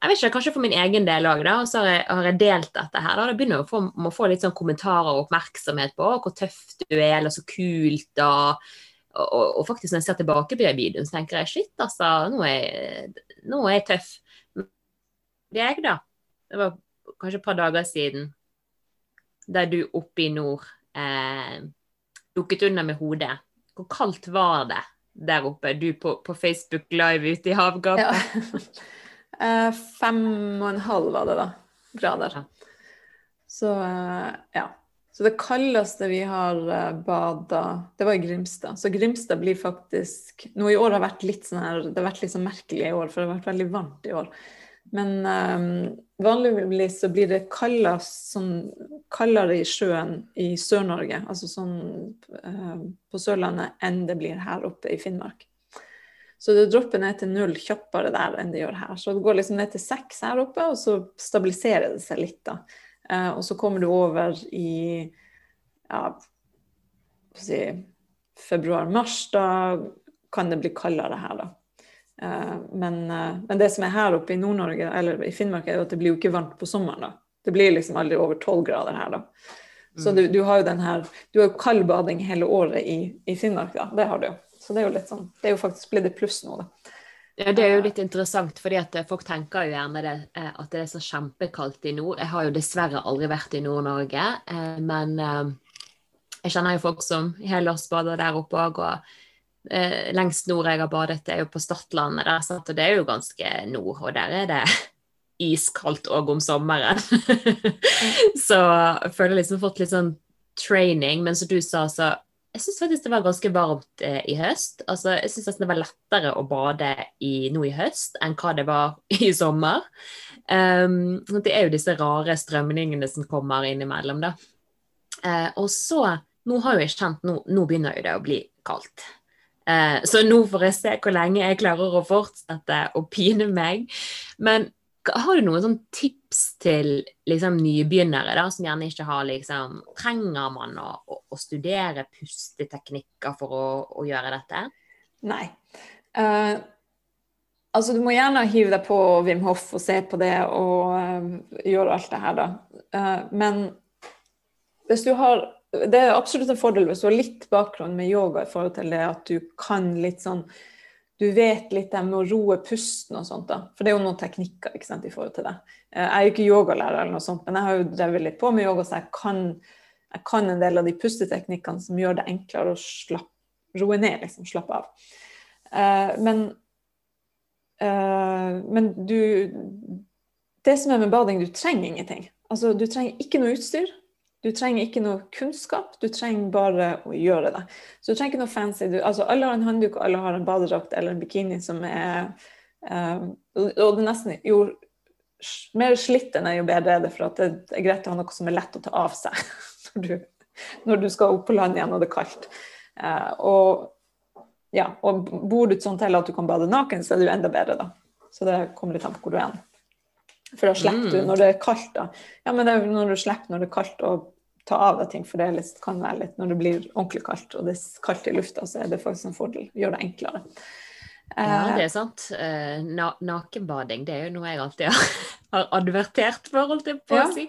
jeg vet ikke, Kanskje for min egen del òg, og Så har jeg, har jeg, delt dette her. da, Det begynner jeg å få, må få litt sånn kommentarer og oppmerksomhet på hvor tøff du er, eller så kult. og og, og, faktisk når jeg ser tilbake på videoen, så tenker jeg shit, altså, nå er, nå er jeg tøff. Jeg, da. Det var kanskje et par dager siden, der du oppe i nord eh, dukket under med hodet. Hvor kaldt var det der oppe, du på, på Facebook live ute i havgapet? Ja. *laughs* Eh, fem og en halv var det, da. Grader. Så eh, ja. Så det kaldeste vi har uh, bada, det var i Grimstad. Så Grimstad blir faktisk Nå i år har vært litt sånn her, det har vært litt sånn merkelig i år, for det har vært veldig varmt i år. Men um, vanligvis så blir det kaldere, sånn, kaldere i sjøen i Sør-Norge, altså sånn uh, på Sørlandet, enn det blir her oppe i Finnmark. Så det dropper ned til null kjappere der enn det gjør her. Så det går liksom ned til seks her oppe, og så stabiliserer det seg litt, da. Uh, og så kommer du over i ja, si, februar-mars, da kan det bli kaldere her, da. Eh, men, eh, men, det som er her oppe i Nord-Norge, eller i Finnmark, er jo at det blir jo ikke varmt på sommeren. da. Det blir liksom aldri over tolv grader her, da. Så mm. du, du, har jo den her Du har jo kaldbading hele året i, i, Finnmark, da. Det har du jo. Så det er jo litt sånn Det er jo faktisk blitt et pluss nå, da. Ja, Det er jo litt interessant, fordi at folk tenker jo gjerne det, eh, at det er så kjempekaldt i nord. Jeg har jo dessverre aldri vært i Nord-Norge, men jeg kjenner jo folk som helårsbader der oppe òg. Og eh, lengst nord jeg har badet, er jo på Stadlandet. Der, og det er jo ganske nord, og der er det *laughs* iskaldt òg om sommeren. *laughs* så jeg føler liksom fått litt sånn training. Men som du sa, så jeg syns faktisk det var ganske varmt eh, i høst. Altså, jeg syns det var lettere å bade i, nå i høst enn hva det var *laughs* i sommer. Um, det er jo disse rare strømningene som kommer innimellom, da. Uh, og så Nå har jo jeg kjent Nå, nå begynner jo det å bli kaldt. Eh, så nå får jeg se hvor lenge jeg klarer å fortsette å pine meg. Men har du noen sånn tips til liksom, nybegynnere da, som gjerne ikke har liksom, Trenger man å, å, studere pusteteknikker for å, å, gjøre dette? Nei. Uh, altså, du må gjerne hive deg på Wim Hoff og se på det og uh, gjøre alt det her, da. Uh, men hvis du har det er absolutt en fordel hvis du har litt bakgrunn med yoga i forhold til det at du kan litt sånn Du vet litt om å roe pusten og sånt, da. For det er jo noen teknikker ikke sant, i forhold til det. Eh, jeg er jo ikke yogalærer eller noe sånt, men jeg har jo drevet litt på med yoga, så jeg kan, jeg kan en del av de pusteteknikkene som gjør det enklere å slapp, roe ned, liksom. Slappe av. Uh, men uh, men du Det som er med bading, du trenger ingenting. Altså, du trenger ikke noe utstyr. Du trenger ikke noe kunnskap, du trenger bare å gjøre det. Så du trenger ikke noe fancy. Du, altså alle har en håndduk, alle har en badedrakt eller en bikini som er um, Og det er nesten jo mer slitt enn jo bedre er det, for at det er greit å ha noe som er lett å ta av seg *laughs* når du, når du skal opp på land igjen og det er kaldt. Uh, og, ja, og bor du sånn til at du kan bade naken, så er det jo enda bedre, da. Så det kommer litt an på hvor du er. For da slipper mm. du når det er kaldt. da. Ja, men det er når du slipper når det er kaldt å ta av deg ting, for det litt, kan være litt når det blir ordentlig kaldt og det er kaldt i lufta, så er det faktisk en fordel. Gjør det enklere. Ja, eh, det er sant. Eh, na nakenbading det er jo noe jeg alltid har, *laughs* har advertert for, holdt jeg på å si.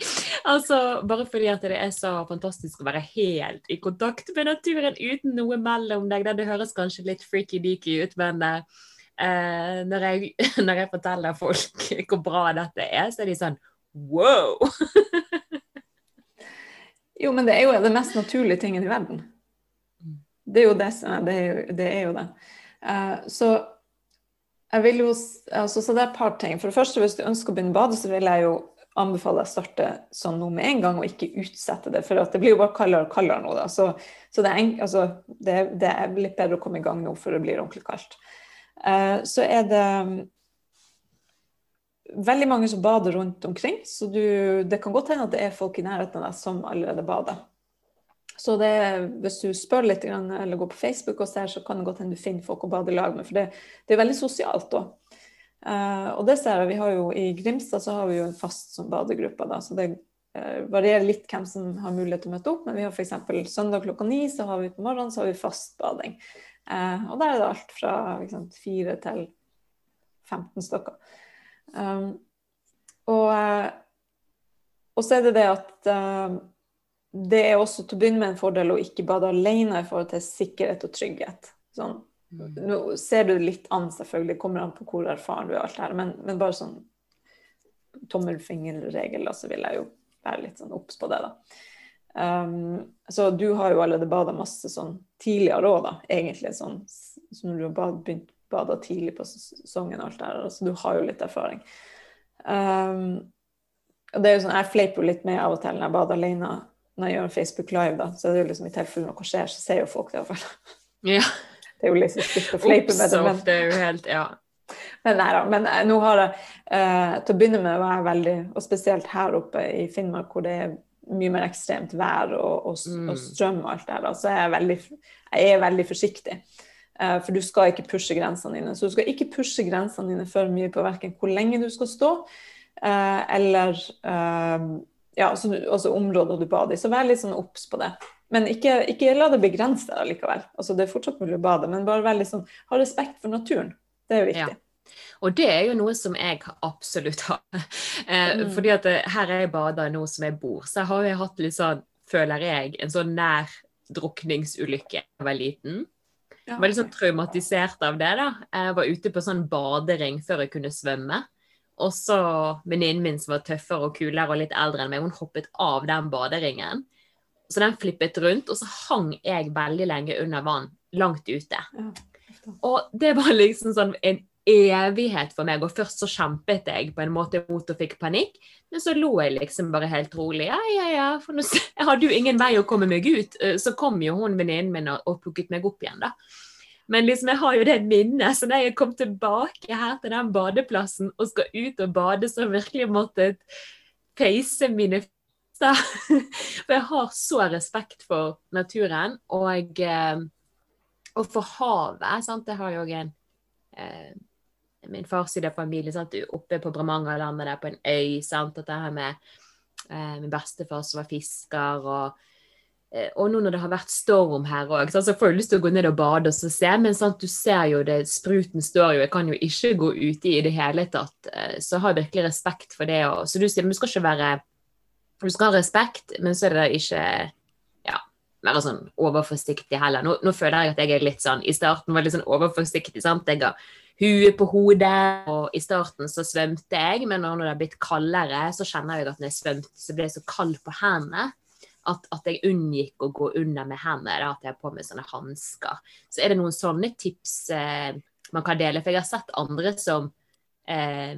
Altså, bare fordi at det er så fantastisk å være helt i kontakt med naturen uten noe mellom deg. Det høres kanskje litt freaky-deaky ut, men uh, eh, når, jeg, *laughs* når jeg forteller folk *laughs* hvor bra dette er, så er de sånn wow! *laughs* jo, men det er jo det mest naturlige tingen i verden. Det er jo det. Det er jo det. Er jo det. Uh, så jeg vil jo, altså, så det er et par ting. For det første, hvis du ønsker å begynne å bade, så vil jeg jo anbefale deg å starte sånn nå med en gang, og ikke utsette det. For det blir jo bare kaldere og kaldere nå. Da. Så, så det, er en, altså, det, det, er litt bedre å komme i gang nå før det blir ordentlig kaldt. Uh, så er det um, veldig mange som bader rundt omkring, så du, det kan godt hende at det er folk i nærheten av deg som allerede bader. Så det, hvis du spør litt eller går på Facebook, og ser, så kan det godt hende du finner folk å bade i lag med. For det, det er veldig sosialt òg. Uh, og det ser jeg, vi har jo I Grimstad så har vi jo en fast som badegruppe. da, så det uh, varierer litt hvem som har mulighet til å møte opp. Men vi har f.eks. søndag klokka ni så har vi på morgenen så har vi fast bading. Uh, og der er det alt fra liksom, 4 til 15 stykker. Um, og, og, så er det det at det er også til å begynne med en fordel å ikke bade alene i forhold til sikkerhet og trygghet. Sånn. Mm. Nå ser du det litt an, selvfølgelig, kommer an på hvor erfaren du er, alt her, men, men bare sånn tommelfingerregel, så vil jeg jo være litt sånn obs på det, da. Um, så du har jo allerede bada masse sånn tidligere òg, da, egentlig, sånn så når du har begynt å bade tidlig på sesongen og alt der, så altså, du har jo litt erfaring. Um, og det er jo sånn, Jeg fleiper jo litt med av og til når jeg bader alene når jeg gjør en Facebook Live, da, så er det jo liksom i tilfelle noe skjer, så ser jo folk det iallfall. Ja. Det er jo liksom stygt å fleipe med det. Men, det er jo helt, ja. Men nei da. Men eh, nå har jeg eh, Til å begynne med var jeg veldig Og spesielt her oppe i Finnmark, hvor det er mye mer ekstremt vær og, og, mm. og strøm og alt det der, så er jeg veldig, jeg er veldig forsiktig. Uh, for du skal ikke pushe grensene dine. Så du skal ikke pushe grensene dine for mye på verken hvor lenge du skal stå, uh, eller uh, ja, altså, altså områder du bader i. Så vær litt sånn obs på det. Men ikke, ikke, la det begrense deg likevel. Altså, det er fortsatt mulig å bade, men bare vær litt sånn, ha respekt for naturen. Det er jo viktig. Ja. Og det er jo noe som jeg absolutt har. Eh, mm. Fordi at eh, her er jeg bada nå som jeg bor, så jeg har jo hatt litt sånn, føler jeg, en sånn nær drukningsulykke da jeg var liten. Jeg var litt sånn traumatisert av det. da. Jeg var ute på sånn badering før jeg kunne svømme. Og så venninnen min som var tøffere og kulere og litt eldre enn meg, hun hoppet av den baderingen. Så den flippet rundt, og så hang jeg veldig lenge under vann, langt ute. og det var liksom sånn en evighet for meg. Og først så kjempet jeg på en måte mot og fikk panikk, men så lå jeg liksom bare helt rolig. Ja, ja, ja, for nå, *laughs* jeg hadde jo ingen vei å komme meg ut. Eh, så kom jo hun venninnen min og, plukket meg opp igjen, da. Men liksom, jeg har jo det minnet. Så da jeg kom tilbake her til den badeplassen og skal ut og bade, så virkelig måtte face mine følelser. *laughs* For jeg har så respekt for naturen. Og, eh, og for havet. Sant? Jeg har jo en eh, Min fars side av familien sant? oppe på Bremangerlandet, der på en øy. Sant? Dette her med eh, min bestefar som var fisker. og Eh, og nå når det har vært storm her òg, så får du lyst til å gå ned og bade og se. Men sant, du ser jo det, spruten står jo, jeg kan jo ikke gå ute i det hele tatt. så så jeg har virkelig respekt for det. Og, så du sier, men du skal ikke være Du skal ha respekt, men så er det ikke ja, være sånn overforsiktig heller. Nå, nå, føler jeg at jeg er litt sånn I starten var jeg litt sånn overforsiktig. sant, jeg har huet på hodet. Og i starten så svømte jeg, men når det har blitt kaldere, så kjenner jeg at når jeg svømte, så ble jeg så kald på hendene at, at, jeg unngikk å gå under med hendene, at jeg har på meg sånne hansker. Så er det noen sånne tips eh, man kan dele? For jeg har sett andre som eh,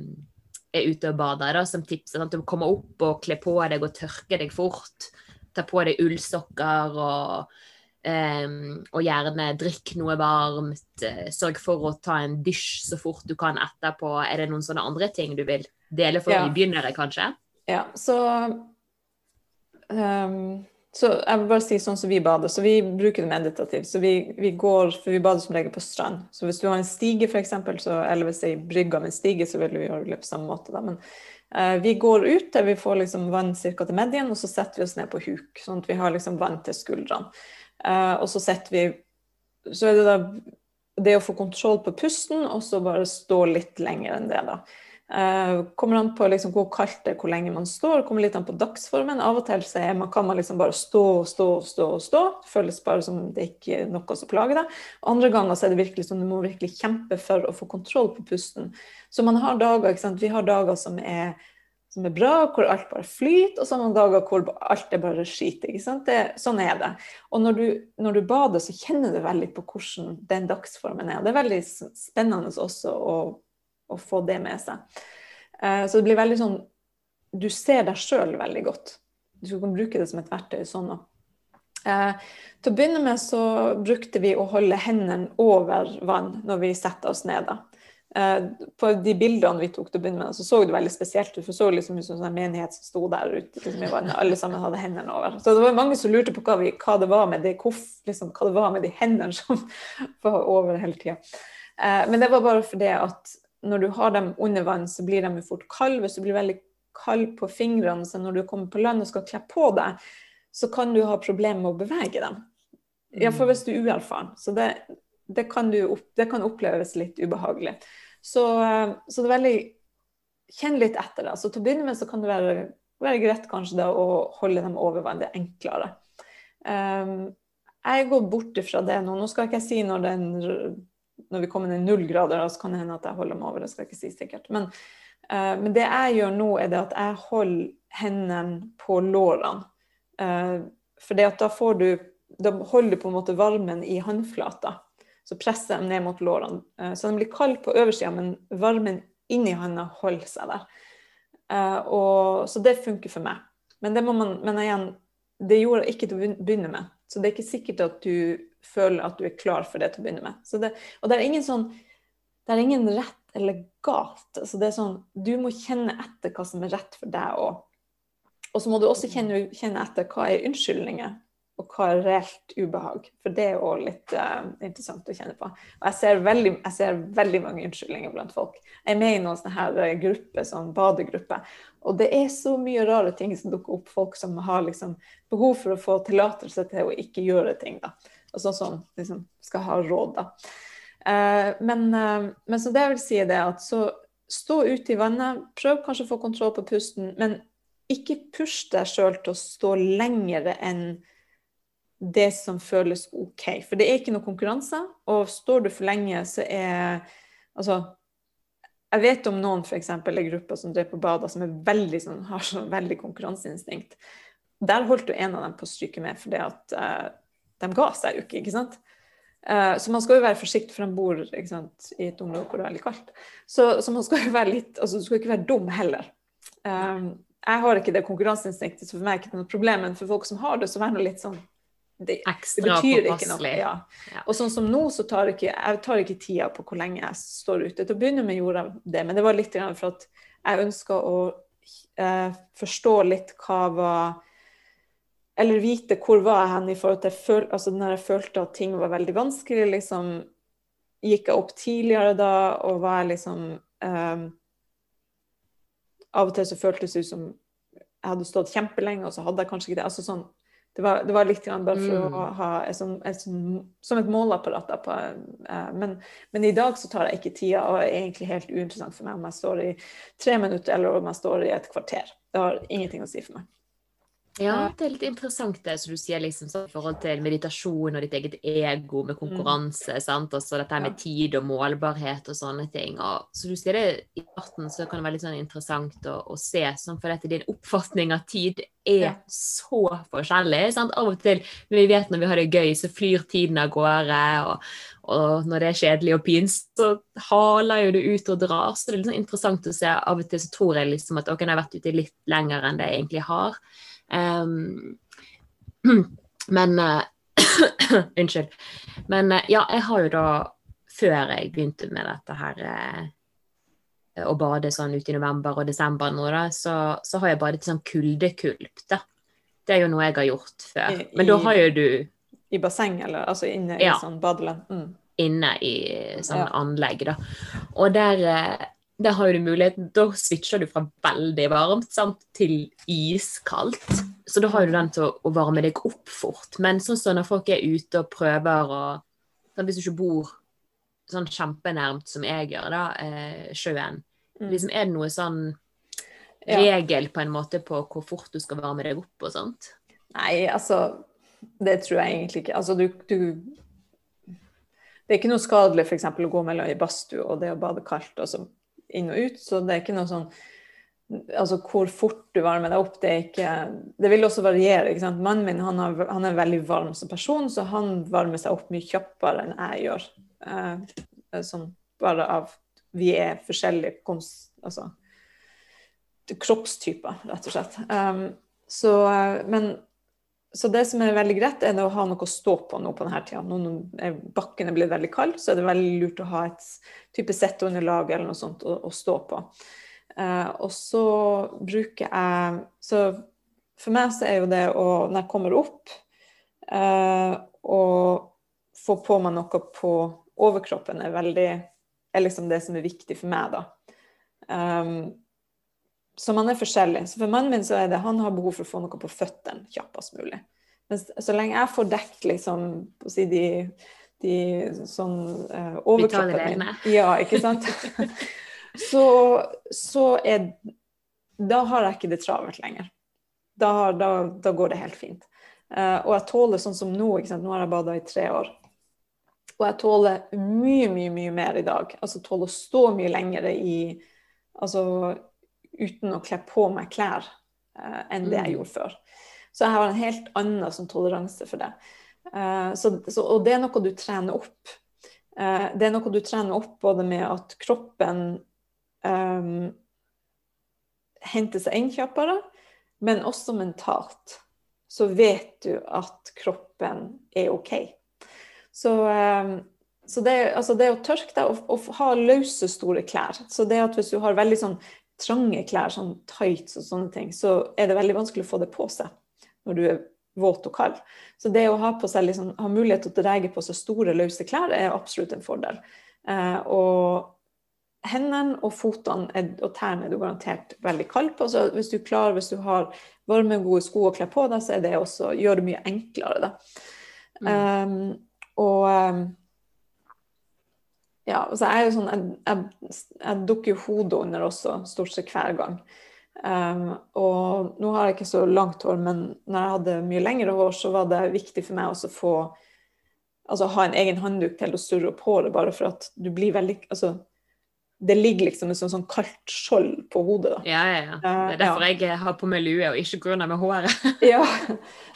er ute og bader, da, som tipser om å komme opp og kle på deg og tørke deg fort. Ta på deg ullsokker og, eh, og gjerne drikk noe varmt. Eh, sørg for å ta en dysj så fort du kan etterpå. Er det noen sånne andre ting du vil dele for ja. nybegynnere, kanskje? Ja, så Um, så jeg vil bare si sånn som vi bader, så vi bruker det meditativt. Så vi, vi, går, for vi bader som regel på strand. Så hvis du har en stige, f.eks., eller hvis ei brygge av en stige, så vil du gjøre det på samme måte. Da. Men uh, vi går ut der vi får liksom vann ca. til medien, og så setter vi oss ned på huk. Sånn at vi har liksom vann til skuldrene. Uh, og så setter vi Så er det da det å få kontroll på pusten, og så bare stå litt lenger enn det, da. Uh, kommer an på liksom hvor kaldt det er, hvor lenge man står. Kommer litt an på dagsformen. Av og til man, kan man liksom bare stå og stå og stå. og stå. Føles bare som det ikke er noe som plager deg. Andre ganger så er det virkelig sånn du må virkelig kjempe for å få kontroll på pusten. Så man har dager, ikke sant? Vi har dager som er, som er bra, hvor alt bare flyter, og så noen dager hvor alt er bare skit. ikke sant? Det, sånn er det. Og når du, når du bader, så kjenner du veldig på hvordan den dagsformen er. Det er veldig spennende også å å få det med seg. Eh, så det blir veldig sånn Du ser deg sjøl veldig godt. Du kan bruke det som et verktøy sånn òg. Eh, til å begynne med så brukte vi å holde hendene over vann når vi setter oss ned. da. Eh, på de bildene vi tok til å begynne med, så så det veldig spesielt ut. for så liksom ut som en menighet som sto der ute liksom, i vannet. Alle sammen hadde hendene over. Så det var mange som lurte på hva, vi, hva det var med de, liksom, hva det var med de hendene som *laughs* var over hele tida. Eh, men det var bare fordi at når du har dem under vann, så blir de fort kalde. Hvis du blir veldig kald på fingrene, så når du kommer på land og skal kle på deg, så kan du ha problemer med å bevege dem. Iallfall hvis du er uerfaren. Så det, det, kan du, det, kan oppleves litt ubehagelig. Så, så, det er veldig Kjenn litt etter det. Så til å begynne med så kan det være, være greit kanskje da, å holde dem over vann. Det er enklere. Um, jeg går bort fra det nå. Nå skal ikke jeg si når den når vi kommer ned null grader, så kan det hende at jeg holder meg over. Det skal jeg ikke si sikkert. Men, uh, men, det jeg gjør nå, er det at jeg holder hendene på lårene. Uh, for da du Da holder du på en måte varmen i håndflata. Så presser jeg ned mot lårene. Uh, så de blir kalde på oversida, men varmen inni hånda holder seg der. Og, så det funker for meg. Men det man, men igjen, det gjorde jeg ikke til å begynne med. Så det er ikke sikkert at du føler at du er klar for det til å begynne med. Det, og det er ingen sånn det er ingen rett eller galt. Altså det er sånn, Du må kjenne etter hva som er rett for deg òg. Og så må du også kjenne, kjenne, etter hva er unnskyldninger, og hva er reelt ubehag. For det er òg litt uh, interessant å kjenne på. Og jeg ser, veldig, jeg ser, veldig, mange unnskyldninger blant folk. Jeg er med i noen sånne her eh, grupper, sånn badegruppe. Og det er så mye rare ting som dukker opp. Folk som har liksom behov for å få tillatelse til å ikke gjøre ting. da Og sånn liksom, skal ha råd, da. Uh, men, uh, men, så det jeg vil si, er det at så stå ute i vannet, prøv kanskje å få kontroll på pusten, men ikke push deg sjøl til å stå lengre enn det som føles OK. For det er ikke noe konkurranse, og står du for lenge, så er Altså, jeg vet om noen f.eks. i grupper som drev på bader, som veldig, sånn, har sånn veldig konkurranseinstinkt. Der holdt jo en av dem på å stryke med fordi at uh, de ga seg jo ikke, ikke sant. Uh, så man skal jo være forsiktig, for de bor sant, i et område hvor det er veldig kaldt. Så, så, man skal jo være litt, altså du skal ikke være dum heller. Um, jeg har ikke det konkurranseinstinktet, så for meg er det ikke noe problem. Men for folk som har det, så vær nå litt sånn det, det betyr ikke noe. Ja. Og sånn som nå, så tar ikke, jeg tar ikke tida på hvor lenge jeg står ute. Til å begynne med gjorde jeg det, men det var litt for at jeg ønska å eh, forstå litt hva var eller vite hvor var jeg hen i forhold til føl, altså når jeg følte at ting var veldig vanskelig. liksom Gikk jeg opp tidligere da, og var jeg liksom eh, Av og til så føltes det ut som jeg hadde stått kjempelenge, og så hadde jeg kanskje ikke det. altså sånn det var, det var litt bare for mm. å ha som, et, som et måleapparat. På, uh, men, men, i dag så tar jeg ikke tida, og er egentlig helt uinteressant for meg om jeg står i tre minutter eller om jeg står i et kvarter. Det har ingenting å si for meg. Ja, det er litt interessant det som du sier, liksom, i forhold til meditasjon og ditt eget ego med mm. konkurranse. Mm. sant, Også dette med tid og målbarhet og sånne ting. Og, så du sier det i starten, så kan det være litt sånn interessant å, å se, sånn, for dette din oppfatning av tid er ja. så forskjellig. sant, Av og til når vi vet når vi har det gøy, så flyr tiden av gårde. og, og når det er kjedelig og pinst, så haler jo det ut og drar. Så det er litt sånn interessant å se. Av og til så tror jeg liksom at ok, jeg har vært ute litt lenger enn det jeg egentlig har. Um, *clears throat* men uh, *clears throat* Unnskyld. Men uh, ja, jeg har jo da, før jeg begynte med dette her uh, å bade sånn ute i november og desember nå, da, så, så har jeg badet sånn kuldekulp, da. Det er jo noe jeg har gjort før. Men I, da har jo du I basseng, eller altså inne i sånn badeland? Mm. Inne i sånn ja. anlegg, da. Og der der har du muligheten Da switcher du fra veldig varmt sant, til iskaldt. Så da har du den til å, varme deg opp fort. Men sånn som når folk er ute og prøver å sånn, Hvis du ikke bor sånn kjempenærmt som jeg gjør, da, eh, sjøen, Mm. Liksom, er det noe sånn regel på en måte på hvor fort du skal varme deg opp og sånt? Nei, altså Det tror jeg egentlig ikke. Altså, du, du Det er ikke noe skadelig f.eks. å gå mellom i badstue og det å bade kaldt, altså inn og ut. Så det er ikke noe sånn Altså hvor fort du varmer deg opp, det er ikke Det vil også variere. ikke sant? Mannen min han, har, han er veldig varm som person, så han varmer seg opp mye kjappere enn jeg gjør. Eh, sånn bare av Vi er forskjellige konst... Altså kroppstyper, rett og slett. Um, så, eh, men, så det som er veldig greit, er å ha noe å stå på nå på denne tida. Nå når bakken er blitt veldig kald, så er det veldig lurt å ha et type setteunderlag eller noe sånt å, å stå på. Eh, og så bruker jeg Så for meg så er jo det å, når jeg kommer opp, eh, å få på meg noe på overkroppen er veldig er liksom det som er viktig for meg, da. Um, så man er forskjellig. Så for mannen min så er det han har behov for å få noe på føttene kjappest mulig. Men så lenge jeg får dekket liksom si de, de sånn uh, overkroppen min. Ja, ikke sant? *laughs* så, så er Da har jeg ikke det travelt lenger. Da, da, da går det helt fint. Uh, og jeg tåler sånn som nå. Ikke sant? Nå har jeg bada i tre år. Og jeg tåler mye, mye mye mer i dag. Altså tåler å stå mye lengre i Altså uten å kle på meg klær uh, enn det jeg Mm. gjorde før. Så jeg har en helt annen sånn, toleranse for det. Uh, så, så, og det er noe du trener opp. Uh, det er noe du trener opp både med at kroppen um, henter seg innkjøpere, men også mentalt. Så vet du at kroppen er OK. Så, så det, altså det å tørke deg og, og ha løse, store klær Så det at hvis du har veldig sånn trange klær, sånn tights og sånne ting, så er det veldig vanskelig å få det på seg når du er våt og kald. Så det å ha, på seg liksom, ha mulighet til å dra på seg store, løse klær er absolutt en fordel. Eh, og hendene og fotene er, og tærne er du garantert veldig kald på. Så hvis du klarer, hvis du har varme, gode sko å kle på deg, så er det også, gjør det mye enklere. Da. Um, og um, ja, og jeg er jo sånn Jeg, jeg, jeg dukker hodet under også, stort sett hver gang. Um, og nå har jeg ikke så langt hår, men når jeg hadde mye lengre hår, så var det viktig for meg også å få Altså ha en egen handduk til å surre opp håret, bare for at du blir veldig Altså det ligger liksom et sånn, sånn kaldt skjold på hodet. da. Ja, ja, ja. Det er derfor derfor jeg har på meg lue, og ikke grunna med håret. *laughs* Ja,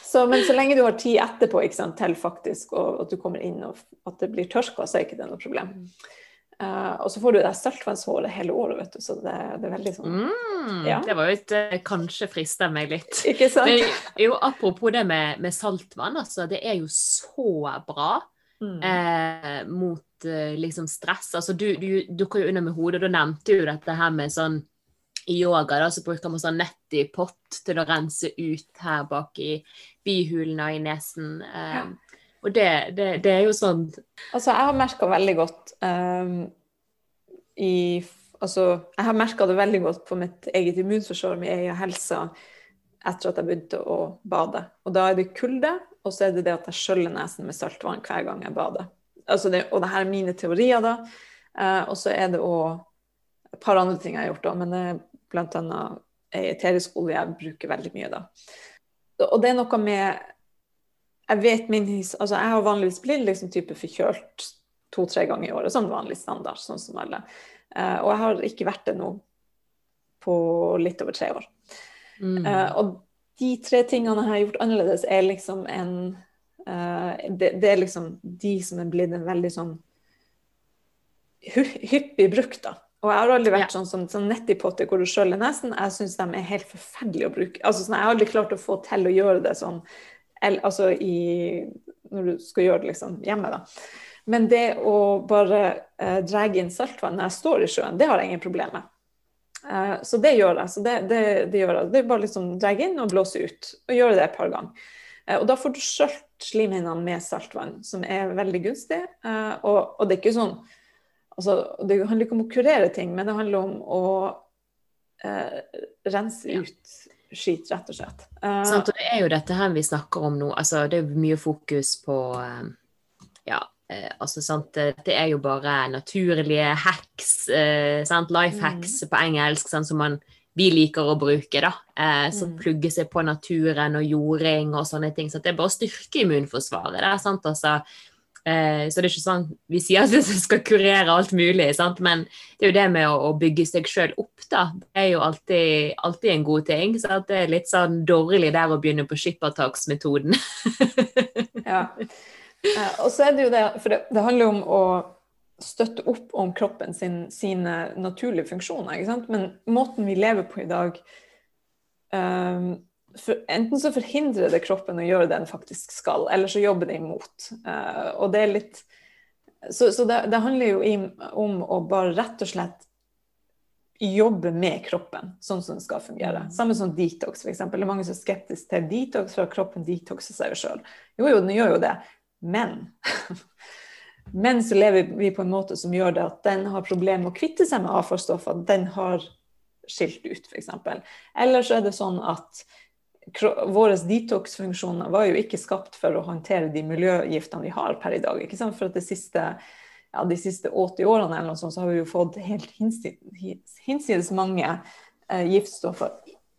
så, Men så lenge du har tid etterpå ikke sant, til faktisk, og at du kommer inn og at det blir tørka, så er ikke det noe problem. Uh, og så får du det saltvannshåret hele året, vet du, så det, det er veldig sånn Mm, Ja. Det var jo et eh, kanskje frister meg litt. Ikke sant? Men jo, apropos det med, med saltvann, altså. Det er jo så bra Mm. eh, mot eh, liksom stress. Altså, du, du dukker jo under med hodet, da nevnte jo dette her med sånn i yoga da, så bruker man sånn nett i pott til å rense ut her bak i bihulene og i nesen. Eh, Og det, det, det er jo sånn Altså, jeg har merka veldig godt um, i Altså, jeg har merka det veldig godt på mitt eget immunforsvar, min egen helse, etter at jeg begynte å bade. Og da er det kulde, og så er det det at jeg skjøller nesen med saltvann hver gang jeg bader. Altså det, og det her er mine teorier, da. Eh, og så er det òg et par andre ting jeg har gjort, da, men det er blant annet ei eterisk olje jeg bruker veldig mye da. Og det er noe med jeg vet min his, altså jeg har vanligvis blitt liksom type forkjølt to-tre ganger i året, sånn vanlig standard, sånn som alle. Eh, og jeg har ikke vært det nå på litt over tre år. mm. Eh, og de tre tingene jeg har gjort annerledes, er liksom en uh, det, det er liksom de som er blitt en veldig sånn hyppig brukt, da. Og jeg har aldri vært Ja. sånn som sånn nettipotter hvor du skjøller nesen. Jeg syns de er helt forferdelige å bruke. Altså, sånn, jeg har aldri klart å få til å gjøre det sånn eller, altså i, når du skal gjøre det liksom hjemme, da. Men det å bare eh, dra inn saltvann når jeg står i sjøen, det har jeg ingen problem med. Eh, så det gjør jeg. Så det, det, det gjør jeg. Det er bare liksom dra inn og blåse ut. Og gjøre det et par ganger. Eh, og da får du skjølt slimhinnene med saltvann, som er veldig gunstig. Eh, og, og det er ikke sånn altså, Det handler ikke om å kurere ting, men det handler om å rense ut skit, rett og slett. Sant, og det er jo dette her vi snakker om nå. Altså, det er mye fokus på ja, eh, altså, sant, Det er jo bare naturlige hacks, eh, sant, life hacks mm. på engelsk, sant, som man, vi liker å bruke. da, eh, Som mm. plugger seg på naturen og jording og sånne ting. så Det er bare å styrke immunforsvaret. Er sant, altså, Eh, så det er ikke sånn vi sier at *laughs* vi skal kurere alt mulig, sant? men det er jo det med å, å bygge seg sjøl opp, da. Det er jo alltid, alltid en god ting. Så det er litt sånn dårlig der å begynne på skippertaksmetoden. *laughs* ja. Og så er det jo det, for det, det handler om å støtte opp om kroppen sin, sine naturlige funksjoner. ikke sant? Men måten vi lever på i dag um, for, enten så forhindrer det kroppen å gjøre det den faktisk skal, eller så jobber det imot. Uh, og det er litt Så, så det, det, handler jo om å bare rett og slett jobbe med kroppen sånn som den skal fungere. Mm. Samme som detox, f.eks. Det er mange som er skeptiske til detox, for at kroppen detoxer seg sjøl. Jo, jo, den gjør jo det, men *laughs* Men så lever vi på en måte som gjør det at den har problemer med å kvitte seg med avfallsstoffer den har skilt ut, f.eks. Eller så er det sånn at våre detox-funksjoner var jo ikke skapt for å håndtere de miljøgiftene vi har per i dag. ikke sant? For at siste, ja, de siste 80 årene eller noe sånt, så har vi jo fått helt hinsides mange eh, giftstoffer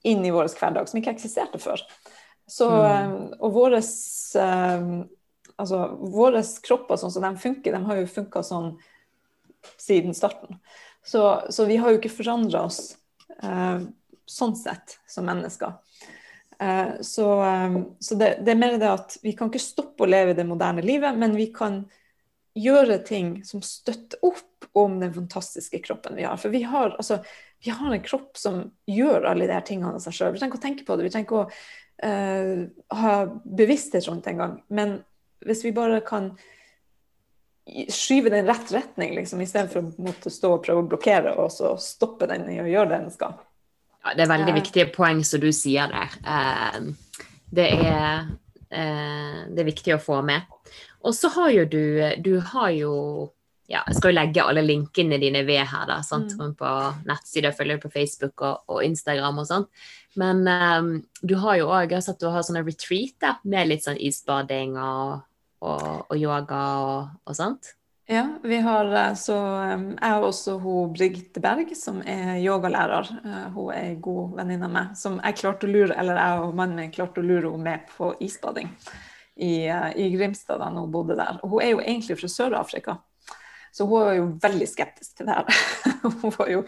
inn i vår hverdag som ikke eksisterte før. Så, mm. Eh, og våres eh, altså, våre kropper sånn som de funker, de har jo funka sånn siden starten. Så, så, vi har jo ikke forandra oss eh, sånn sett som mennesker. Eh, så, eh, så det, det, er mer det at vi kan ikke stoppe å leve det moderne livet, men vi kan gjøre ting som støtter opp om den fantastiske kroppen vi har. For vi har, altså, vi har en kropp som gjør alle de her tingene av seg sjøl. Vi trenger ikke å tenke på det, vi trenger ikke å uh, ha bevissthet rundt engang. Men hvis vi bare kan skyve den rett retning, liksom, istedenfor å måtte stå og prøve å blokkere og så stoppe den i å gjøre det den skal, ja, det er veldig viktige poeng som du sier der. Uh, det er, eh, det er viktig å få med. Og så har jo du Du har jo ja, Jeg skal jo legge alle linkene dine ved her, da, sant? Mm. på nettsider, følger du på Facebook og, og, Instagram og sånt. Men um, du har jo òg sett du har sånne retreat med litt sånn isbading og, og, og yoga og, og sånt. Ja, vi har eh, så Jeg har også hun Brigitte Berg, som er yogalærer. Eh, hun er en god venninne av meg. Som jeg klarte å lure, eller jeg og mannen min klarte å lure henne med på isbading i, eh, i Grimstad da hun bodde der. Og hun er jo egentlig fra Sør-Afrika, så hun var jo veldig skeptisk til det her. *laughs* hun var jo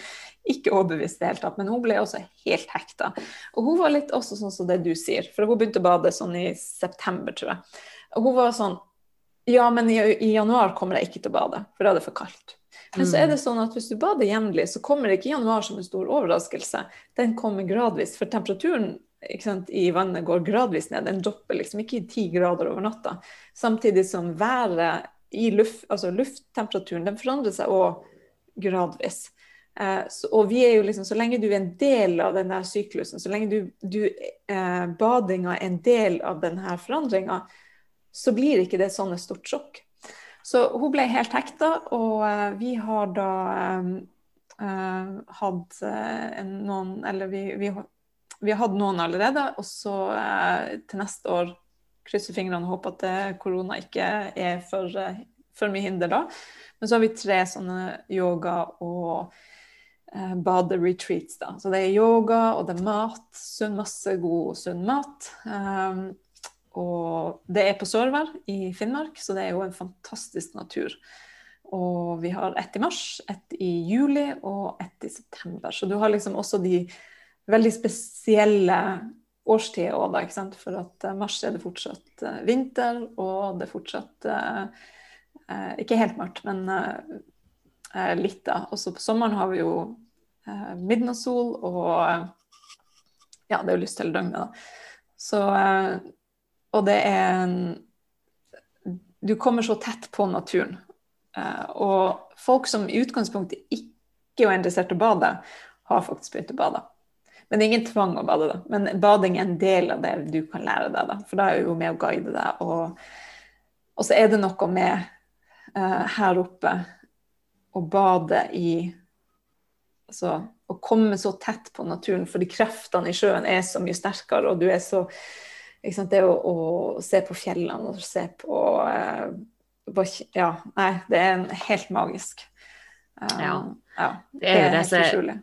ikke overbevist i det hele tatt, men hun ble også helt hekta. Og hun var litt også sånn som det du sier, for hun begynte å bade sånn i september, tror jeg. Og hun var sånn ja, men i, i, januar kommer jeg ikke til å bade, for da er det for kaldt. Men så er mm. det sånn at hvis du bader jevnlig, så kommer ikke januar som en stor overraskelse. Den kommer gradvis, for temperaturen sant, i vannet går gradvis ned. Den dropper liksom ikke i ti grader over natta. Samtidig som været i luft, altså lufttemperaturen, den forandrer seg òg gradvis. Eh, så, og vi er jo liksom, så lenge du er en del av den der syklusen, så lenge du, du eh, badinga er en del av denne forandringa, så blir ikke det sånn stort sjokk. Så hun ble helt hekta, og uh, vi har da uh, hatt uh, noen Eller vi, vi, vi, har hatt noen allerede, og så til neste år krysser fingrene og håper at korona ikke er for, for, mye hinder da. Men så har vi tre sånne yoga- og baderetreats. da. Så det er yoga, og det er mat. Sunn, masse god, sunn mat. Um, og det er på Sørvær i Finnmark, så det er jo en fantastisk natur. Og vi har ett i mars, ett i juli og ett i september. Så du har liksom også de veldig spesielle årstider òg, da. ikke sant? For at uh, mars er det fortsatt uh, vinter, og det er fortsatt eh, Ikke helt mørkt, men litt, da. Også på sommeren har vi jo midnattssol og Ja, det er jo lyst hele døgnet, da. Så og det er Du kommer så tett på naturen. Uh, og folk som i utgangspunktet ikke er interessert i å bade, har faktisk begynt å bade. Men det er ingen tvang å bade, da. Men bading er en del av det du kan lære deg, da. For da er jo med å guide deg. Og, og så er det noe med uh, her oppe å bade i Altså å komme så tett på naturen, fordi kreftene i sjøen er så mye sterkere, og du er så det å, å, se på fjellene og se på, på Ja, nei, det er helt magisk. Uh, ja. ja. Det det er helt utrolig.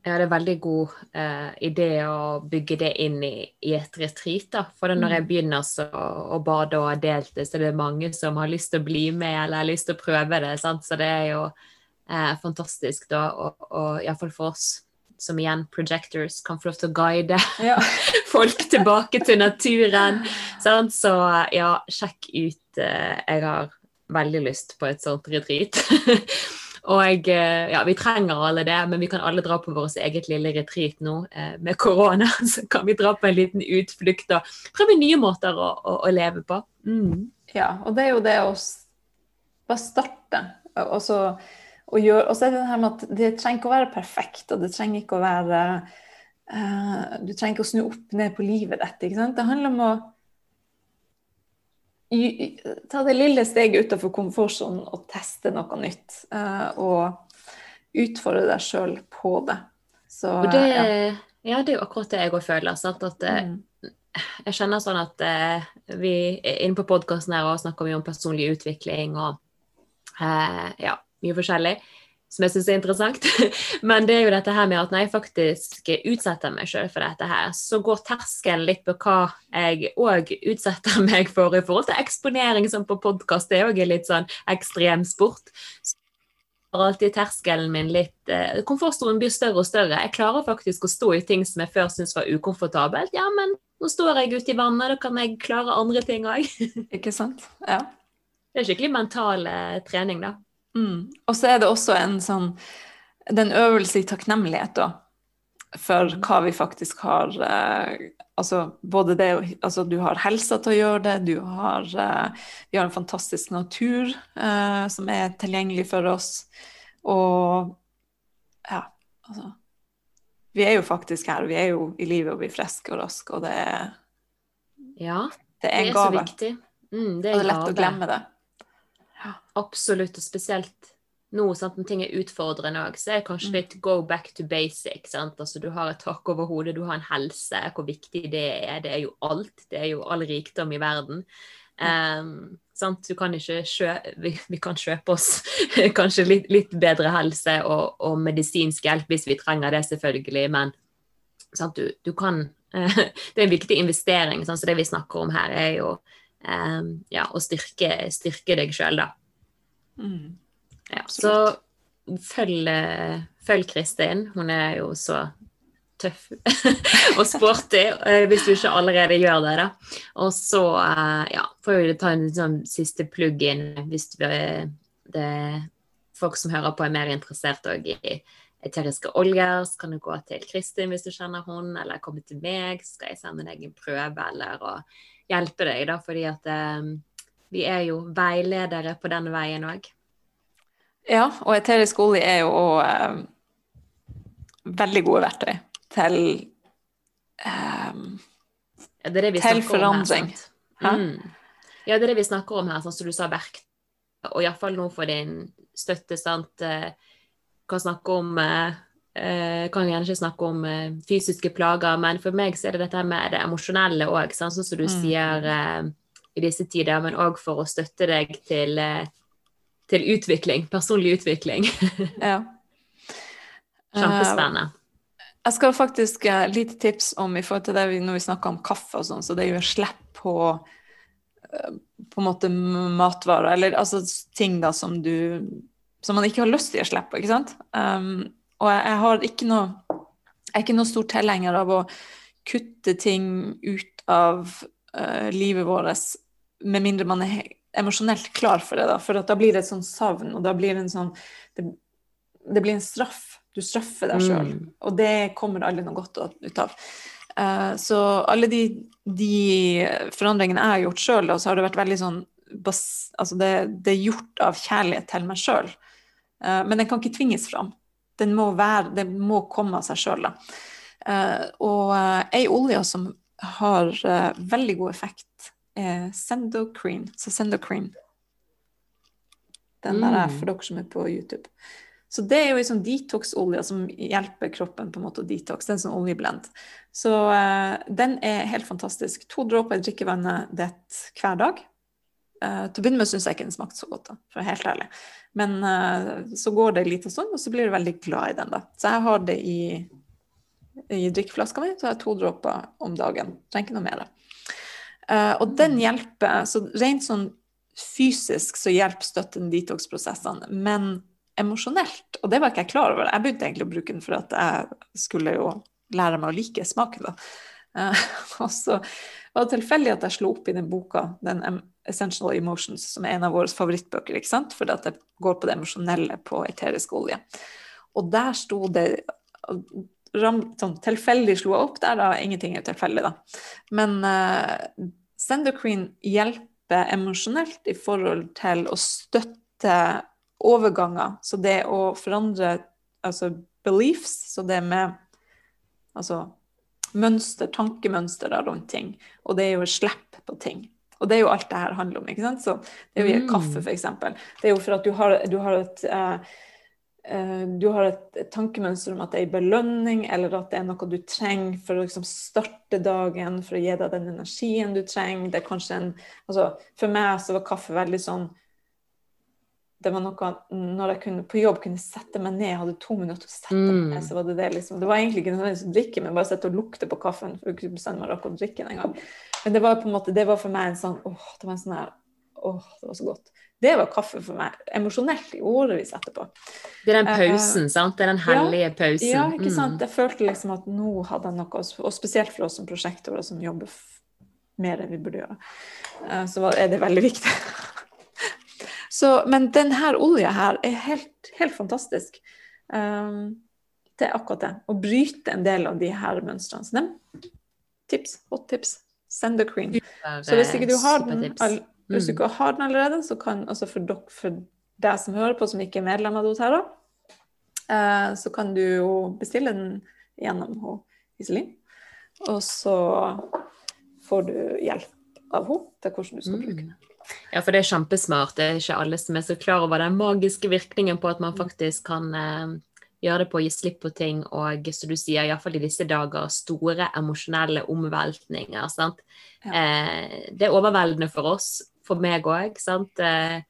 Ja, det er veldig god eh, idé å bygge det inn i, i et retreat. da. For når jeg mm. begynner så, å bade og har delt det, så er det mange som har lyst til å bli med eller har lyst til å prøve det. Sant? Så det er jo eh, fantastisk, da, og, og iallfall for oss som igjen projectors kan få lov til å guide *laughs* ja. *laughs* folk tilbake til naturen. Sant? Så ja, sjekk ut. Eh, jeg har veldig lyst på et sånt retreat. *laughs* Og eh, ja, vi trenger alle det, men vi kan alle dra på vårt eget lille retreat nå. Eh, med korona så kan vi dra på en liten utflukt og prøve nye måter å, å, å leve på. Mm. Ja, og det er jo det å bare starte. Og så, og gjør, og så er det det her med at det trenger ikke å være perfekt, og det trenger ikke å være uh, Du trenger ikke å snu opp ned på livet ditt. ikke sant? Det handler om å ta det lille steget utenfor komfortsonen og teste noe nytt. Uh, og utfordre deg sjøl på det. Så, det, ja. ja. det er jo akkurat det jeg òg føler. Sant? At eh, mm. jeg kjenner sånn at uh, vi inne på podkasten her og snakker mye om personlig utvikling og uh, ja, mye forskjellig som jeg syns er interessant. *laughs* Men det er jo dette her med at når jeg faktisk utsetter meg sjøl for dette her, så går terskelen litt på hva jeg òg utsetter *laughs* meg for i forhold til eksponering, som på podkast. Er òg litt sånn ekstrem sport. Så har alltid terskelen min litt eh, Komfortstolen blir større og større. Jeg klarer faktisk å stå i ting som jeg før syntes var ukomfortabelt. Ja, men nå står jeg ute i vannet, da kan jeg klare andre ting òg. *laughs* Ikke sant? Ja. Det er skikkelig mental eh, trening, da. Mm. Og så er det også en sånn Det er en øvelse i takknemlighet, da. For mm. hva vi faktisk har eh, Altså både det altså, Du har helsa til å gjøre det, du har eh, Vi har en fantastisk natur eh, som er tilgjengelig for oss. Og ja, altså Vi er jo faktisk her. Vi er jo i livet og blir er friske og raske, og det er Ja, det er en gave. Så viktig. Mm, det er og det er lett å glemme det. Absolutt, og spesielt nå sant, når ting er utfordrende òg, så er det kanskje mm. litt go back to basic. Sant? Altså, du har et tak over hodet, du har en helse, hvor viktig det er. Det er jo alt. Det er jo all rikdom i verden. Um, sant? Du kan kjøpe, vi, vi, kan kjøpe oss *laughs* kanskje litt, litt bedre helse og, og, medisinsk hjelp hvis vi trenger det, selvfølgelig, men sant? Du, du kan *laughs* Det er en viktig investering. Sant? Så det vi snakker om her, er jo um, ja, og styrke, styrke deg sjøl, da. Mm. Ja, så følg, følg Kristin. Hun er jo så tøff *laughs* og sporty, eh, hvis du ikke allerede gjør det. da. Og så eh, ja, får vi ta en sånn siste plugg inn hvis det er folk som hører på er mer interessert i eteriske oljer, så kan du gå til Kristin hvis du kjenner hun, eller komme til meg, så skal jeg sende deg en prøve eller hjelpe deg, da, fordi at eh, vi er jo veiledere på den veien òg. Ja, og eterisk olje er jo òg eh, veldig gode verktøy til eh, ja, det det til forandring. Her, mm. Ja, det er det vi snakker om her, sånn som du sa, verktøy, Og iallfall nå for din støtte, sant. Eh, kan snakke om eh, eh, kan gjerne ikke snakke om eh, fysiske plager, men for meg så er det dette med det emosjonelle òg, sånn som du mm. sier i disse tider, men òg for å støtte deg til, til utvikling, personlig utvikling. *laughs* ja. Kjempespennende. Jeg skal faktisk ha lite tips om i forhold til det vi, når vi snakker om kaffe og sånn, så det gjør slipp på på en måte matvarer, eller altså ting da som du som man ikke har lyst til å slippe, ikke sant. Um, og jeg, har ikke noe jeg er ikke noe stor tilhenger av å kutte ting ut av uh, livet vårt med mindre man er emosjonelt klar for det. Da For da blir det et sånn savn, og da blir det en sånn Det, det blir en straff. Du straffer deg sjøl, mm. og det kommer aldri noe godt ut av. Uh, så alle de, de, forandringene jeg har gjort sjøl, så har det vært veldig sånn bas, altså det, det, er gjort av kjærlighet til meg sjøl. Eh, men den kan ikke tvinges fram. Den må, være, den må komme av seg sjøl. Uh, og ei olje som har veldig god effekt er Sendocrine. Så Sendocrine. Den der er mm. for dere som er på YouTube. Så det er jo en sånn detox-olje som hjelper kroppen på en måte å detox. Det er en sånn oljeblend. Så uh, den er helt fantastisk. To dråper i drikkevannet ditt hver dag. Uh, til å begynne med syns jeg ikke den smakte så godt, da, for å være helt ærlig. Men uh, så går det en liten stund, og så blir du veldig glad i den. da. Så jeg har det i, i drikkeflaska mi, så har jeg to dråper om dagen. Trenger ikke noe mer. Uh, og den Mm. hjelper så Rent sånn fysisk så hjelper støtten detox-prosessene, men emosjonelt, og det var ikke jeg klar over. Jeg begynte egentlig å bruke den for at jeg skulle jo lære meg å like smaken. da. Uh, *laughs* og så var det tilfeldig at jeg slo opp i den boka, den Essential Emotions, som er en av våre favorittbøker, ikke sant? fordi at det går på det emosjonelle på eterisk olje. Og der sto det ram, sånn, Tilfeldig slo jeg opp der, da. Ingenting er tilfeldig, da. Men uh, Sendercreen hjelper emosjonelt i forhold til å støtte overganger. Så det å forandre altså beliefs, så det med altså mønster, tankemønster rundt ting. Og det er jo slipp på ting. Og det er jo alt det her handler om. ikke sant? Så det er jo Mm. kaffe, f.eks. Det er jo for at du har, du har et eh, eh, du har et tankemønster om at det er en belønning, eller at det er noe du trenger for å liksom starte dagen, for å gi deg den energien du trenger. Det er kanskje en altså For meg så var kaffe veldig sånn det var noe når jeg kunne, på jobb kunne sette meg ned, hadde to minutter til å sette meg ned, Mm. så var det det liksom. Det var egentlig ikke nødvendigvis å drikke, men bare sitte og lukte på kaffen for kunne bestemme meg rakk å drikke den en gang. Men det var på en måte, det var for meg en sånn åh, det var en sånn her åh, det var så godt. Det var kaffe for meg, emosjonelt i årevis etterpå. Det er den pausen, pausen, sant? Det er den hellige pausen. Ja, ikke Mm. sant. Jeg følte liksom at nå hadde jeg noe, og spesielt for oss som prosjektorer som jobber mer enn vi burde gjøre, uh, så var- er det veldig viktig. *laughs* Så, men denne olja her er helt, helt fantastisk. Um, det er akkurat det. Å bryte en del av de her mønstrene. Så dem, tips, hot tips. Send the cream. Så hvis ikke du har den, all, hvis du Mm. ikke har den allerede, så kan altså for, dere, for deg som hører på, som ikke er medlem av Dotera, uh, så kan du jo bestille den gjennom Iselin. Og så får du hjelp av henne til hvordan du skal bruke den. Mm. Ja, for det er kjempesmart. Det er ikke alle som er så klar over den magiske virkningen på at man faktisk kan eh, gjøre det på å gi slipp på ting, og som du sier, iallfall i disse dager, store emosjonelle omveltninger. sant? Ja. Eh, det er overveldende for oss, for meg òg. sant? Eh,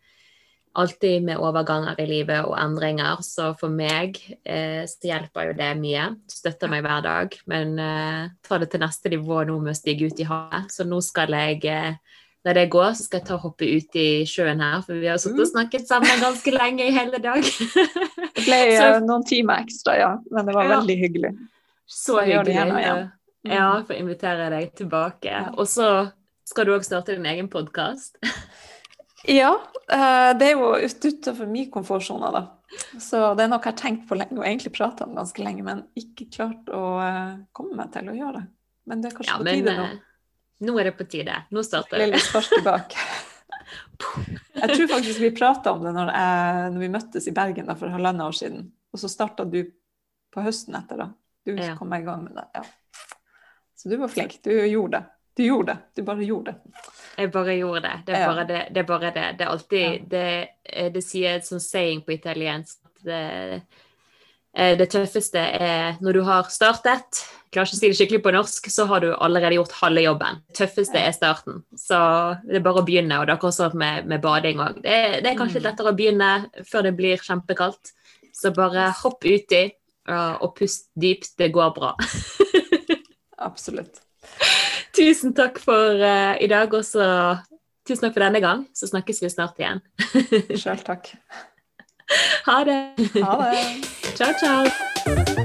alltid med overganger i livet og endringer, så for meg eh, så hjelper jo det mye. Støtter meg hver dag, men eh, tar det til neste nivå nå med å stige ut i havet. Så nå skal jeg eh, når det går, så skal jeg ta og hoppe ut i sjøen her, for vi har sittet og snakket sammen ganske lenge i hele dag. *laughs* Det ble *laughs* Så- eh, noen timer ekstra, ja. Men det var Ja. veldig hyggelig. Så det hyggelig. gjerne igjen. Mm. Ja, for å invitere deg tilbake. Ja. Og så skal du òg starte din egen podkast. *laughs* Ja, eh, det er jo utenfor min komfortsone, da. Så det er noe jeg har tenkt på lenge og egentlig prata om ganske lenge, men ikke klart å eh, komme meg til å gjøre det. Men det er kanskje Ja, på tide nå. Eh, nå er det på tide. Nå starter Lille vi. spark tilbake. *laughs* Jeg tror faktisk vi prata om det når, jeg, når vi møttes i Bergen da, for halvannet år siden. Og så starta du på høsten etter, da. Du Ja. kom i gang med det. Ja. Så du var flink. Du gjorde det. Du gjorde det. Du bare gjorde det. Jeg bare gjorde det. Det er bare det. Det er, bare det. Det, er alltid, det, eh, det sier et sånn saying på italiensk det, eh, det tøffeste er når du har startet, klarer ikke å si det skikkelig på norsk, så har du allerede gjort halve jobben. Det tøffeste er starten. Så det er bare å begynne, og det er akkurat sånn med, med bading òg. Det, det er kanskje litt Mm. lettere å begynne før det blir kjempekaldt. Så bare hopp uti og, og pust dypt. Det går bra. *laughs* Absolutt. Tusen takk for uh, i dag, og så tusen takk for denne gang. Så snakkes vi snart igjen. Sjøl takk. *laughs* Ha det. Ha det. Ciao, ciao.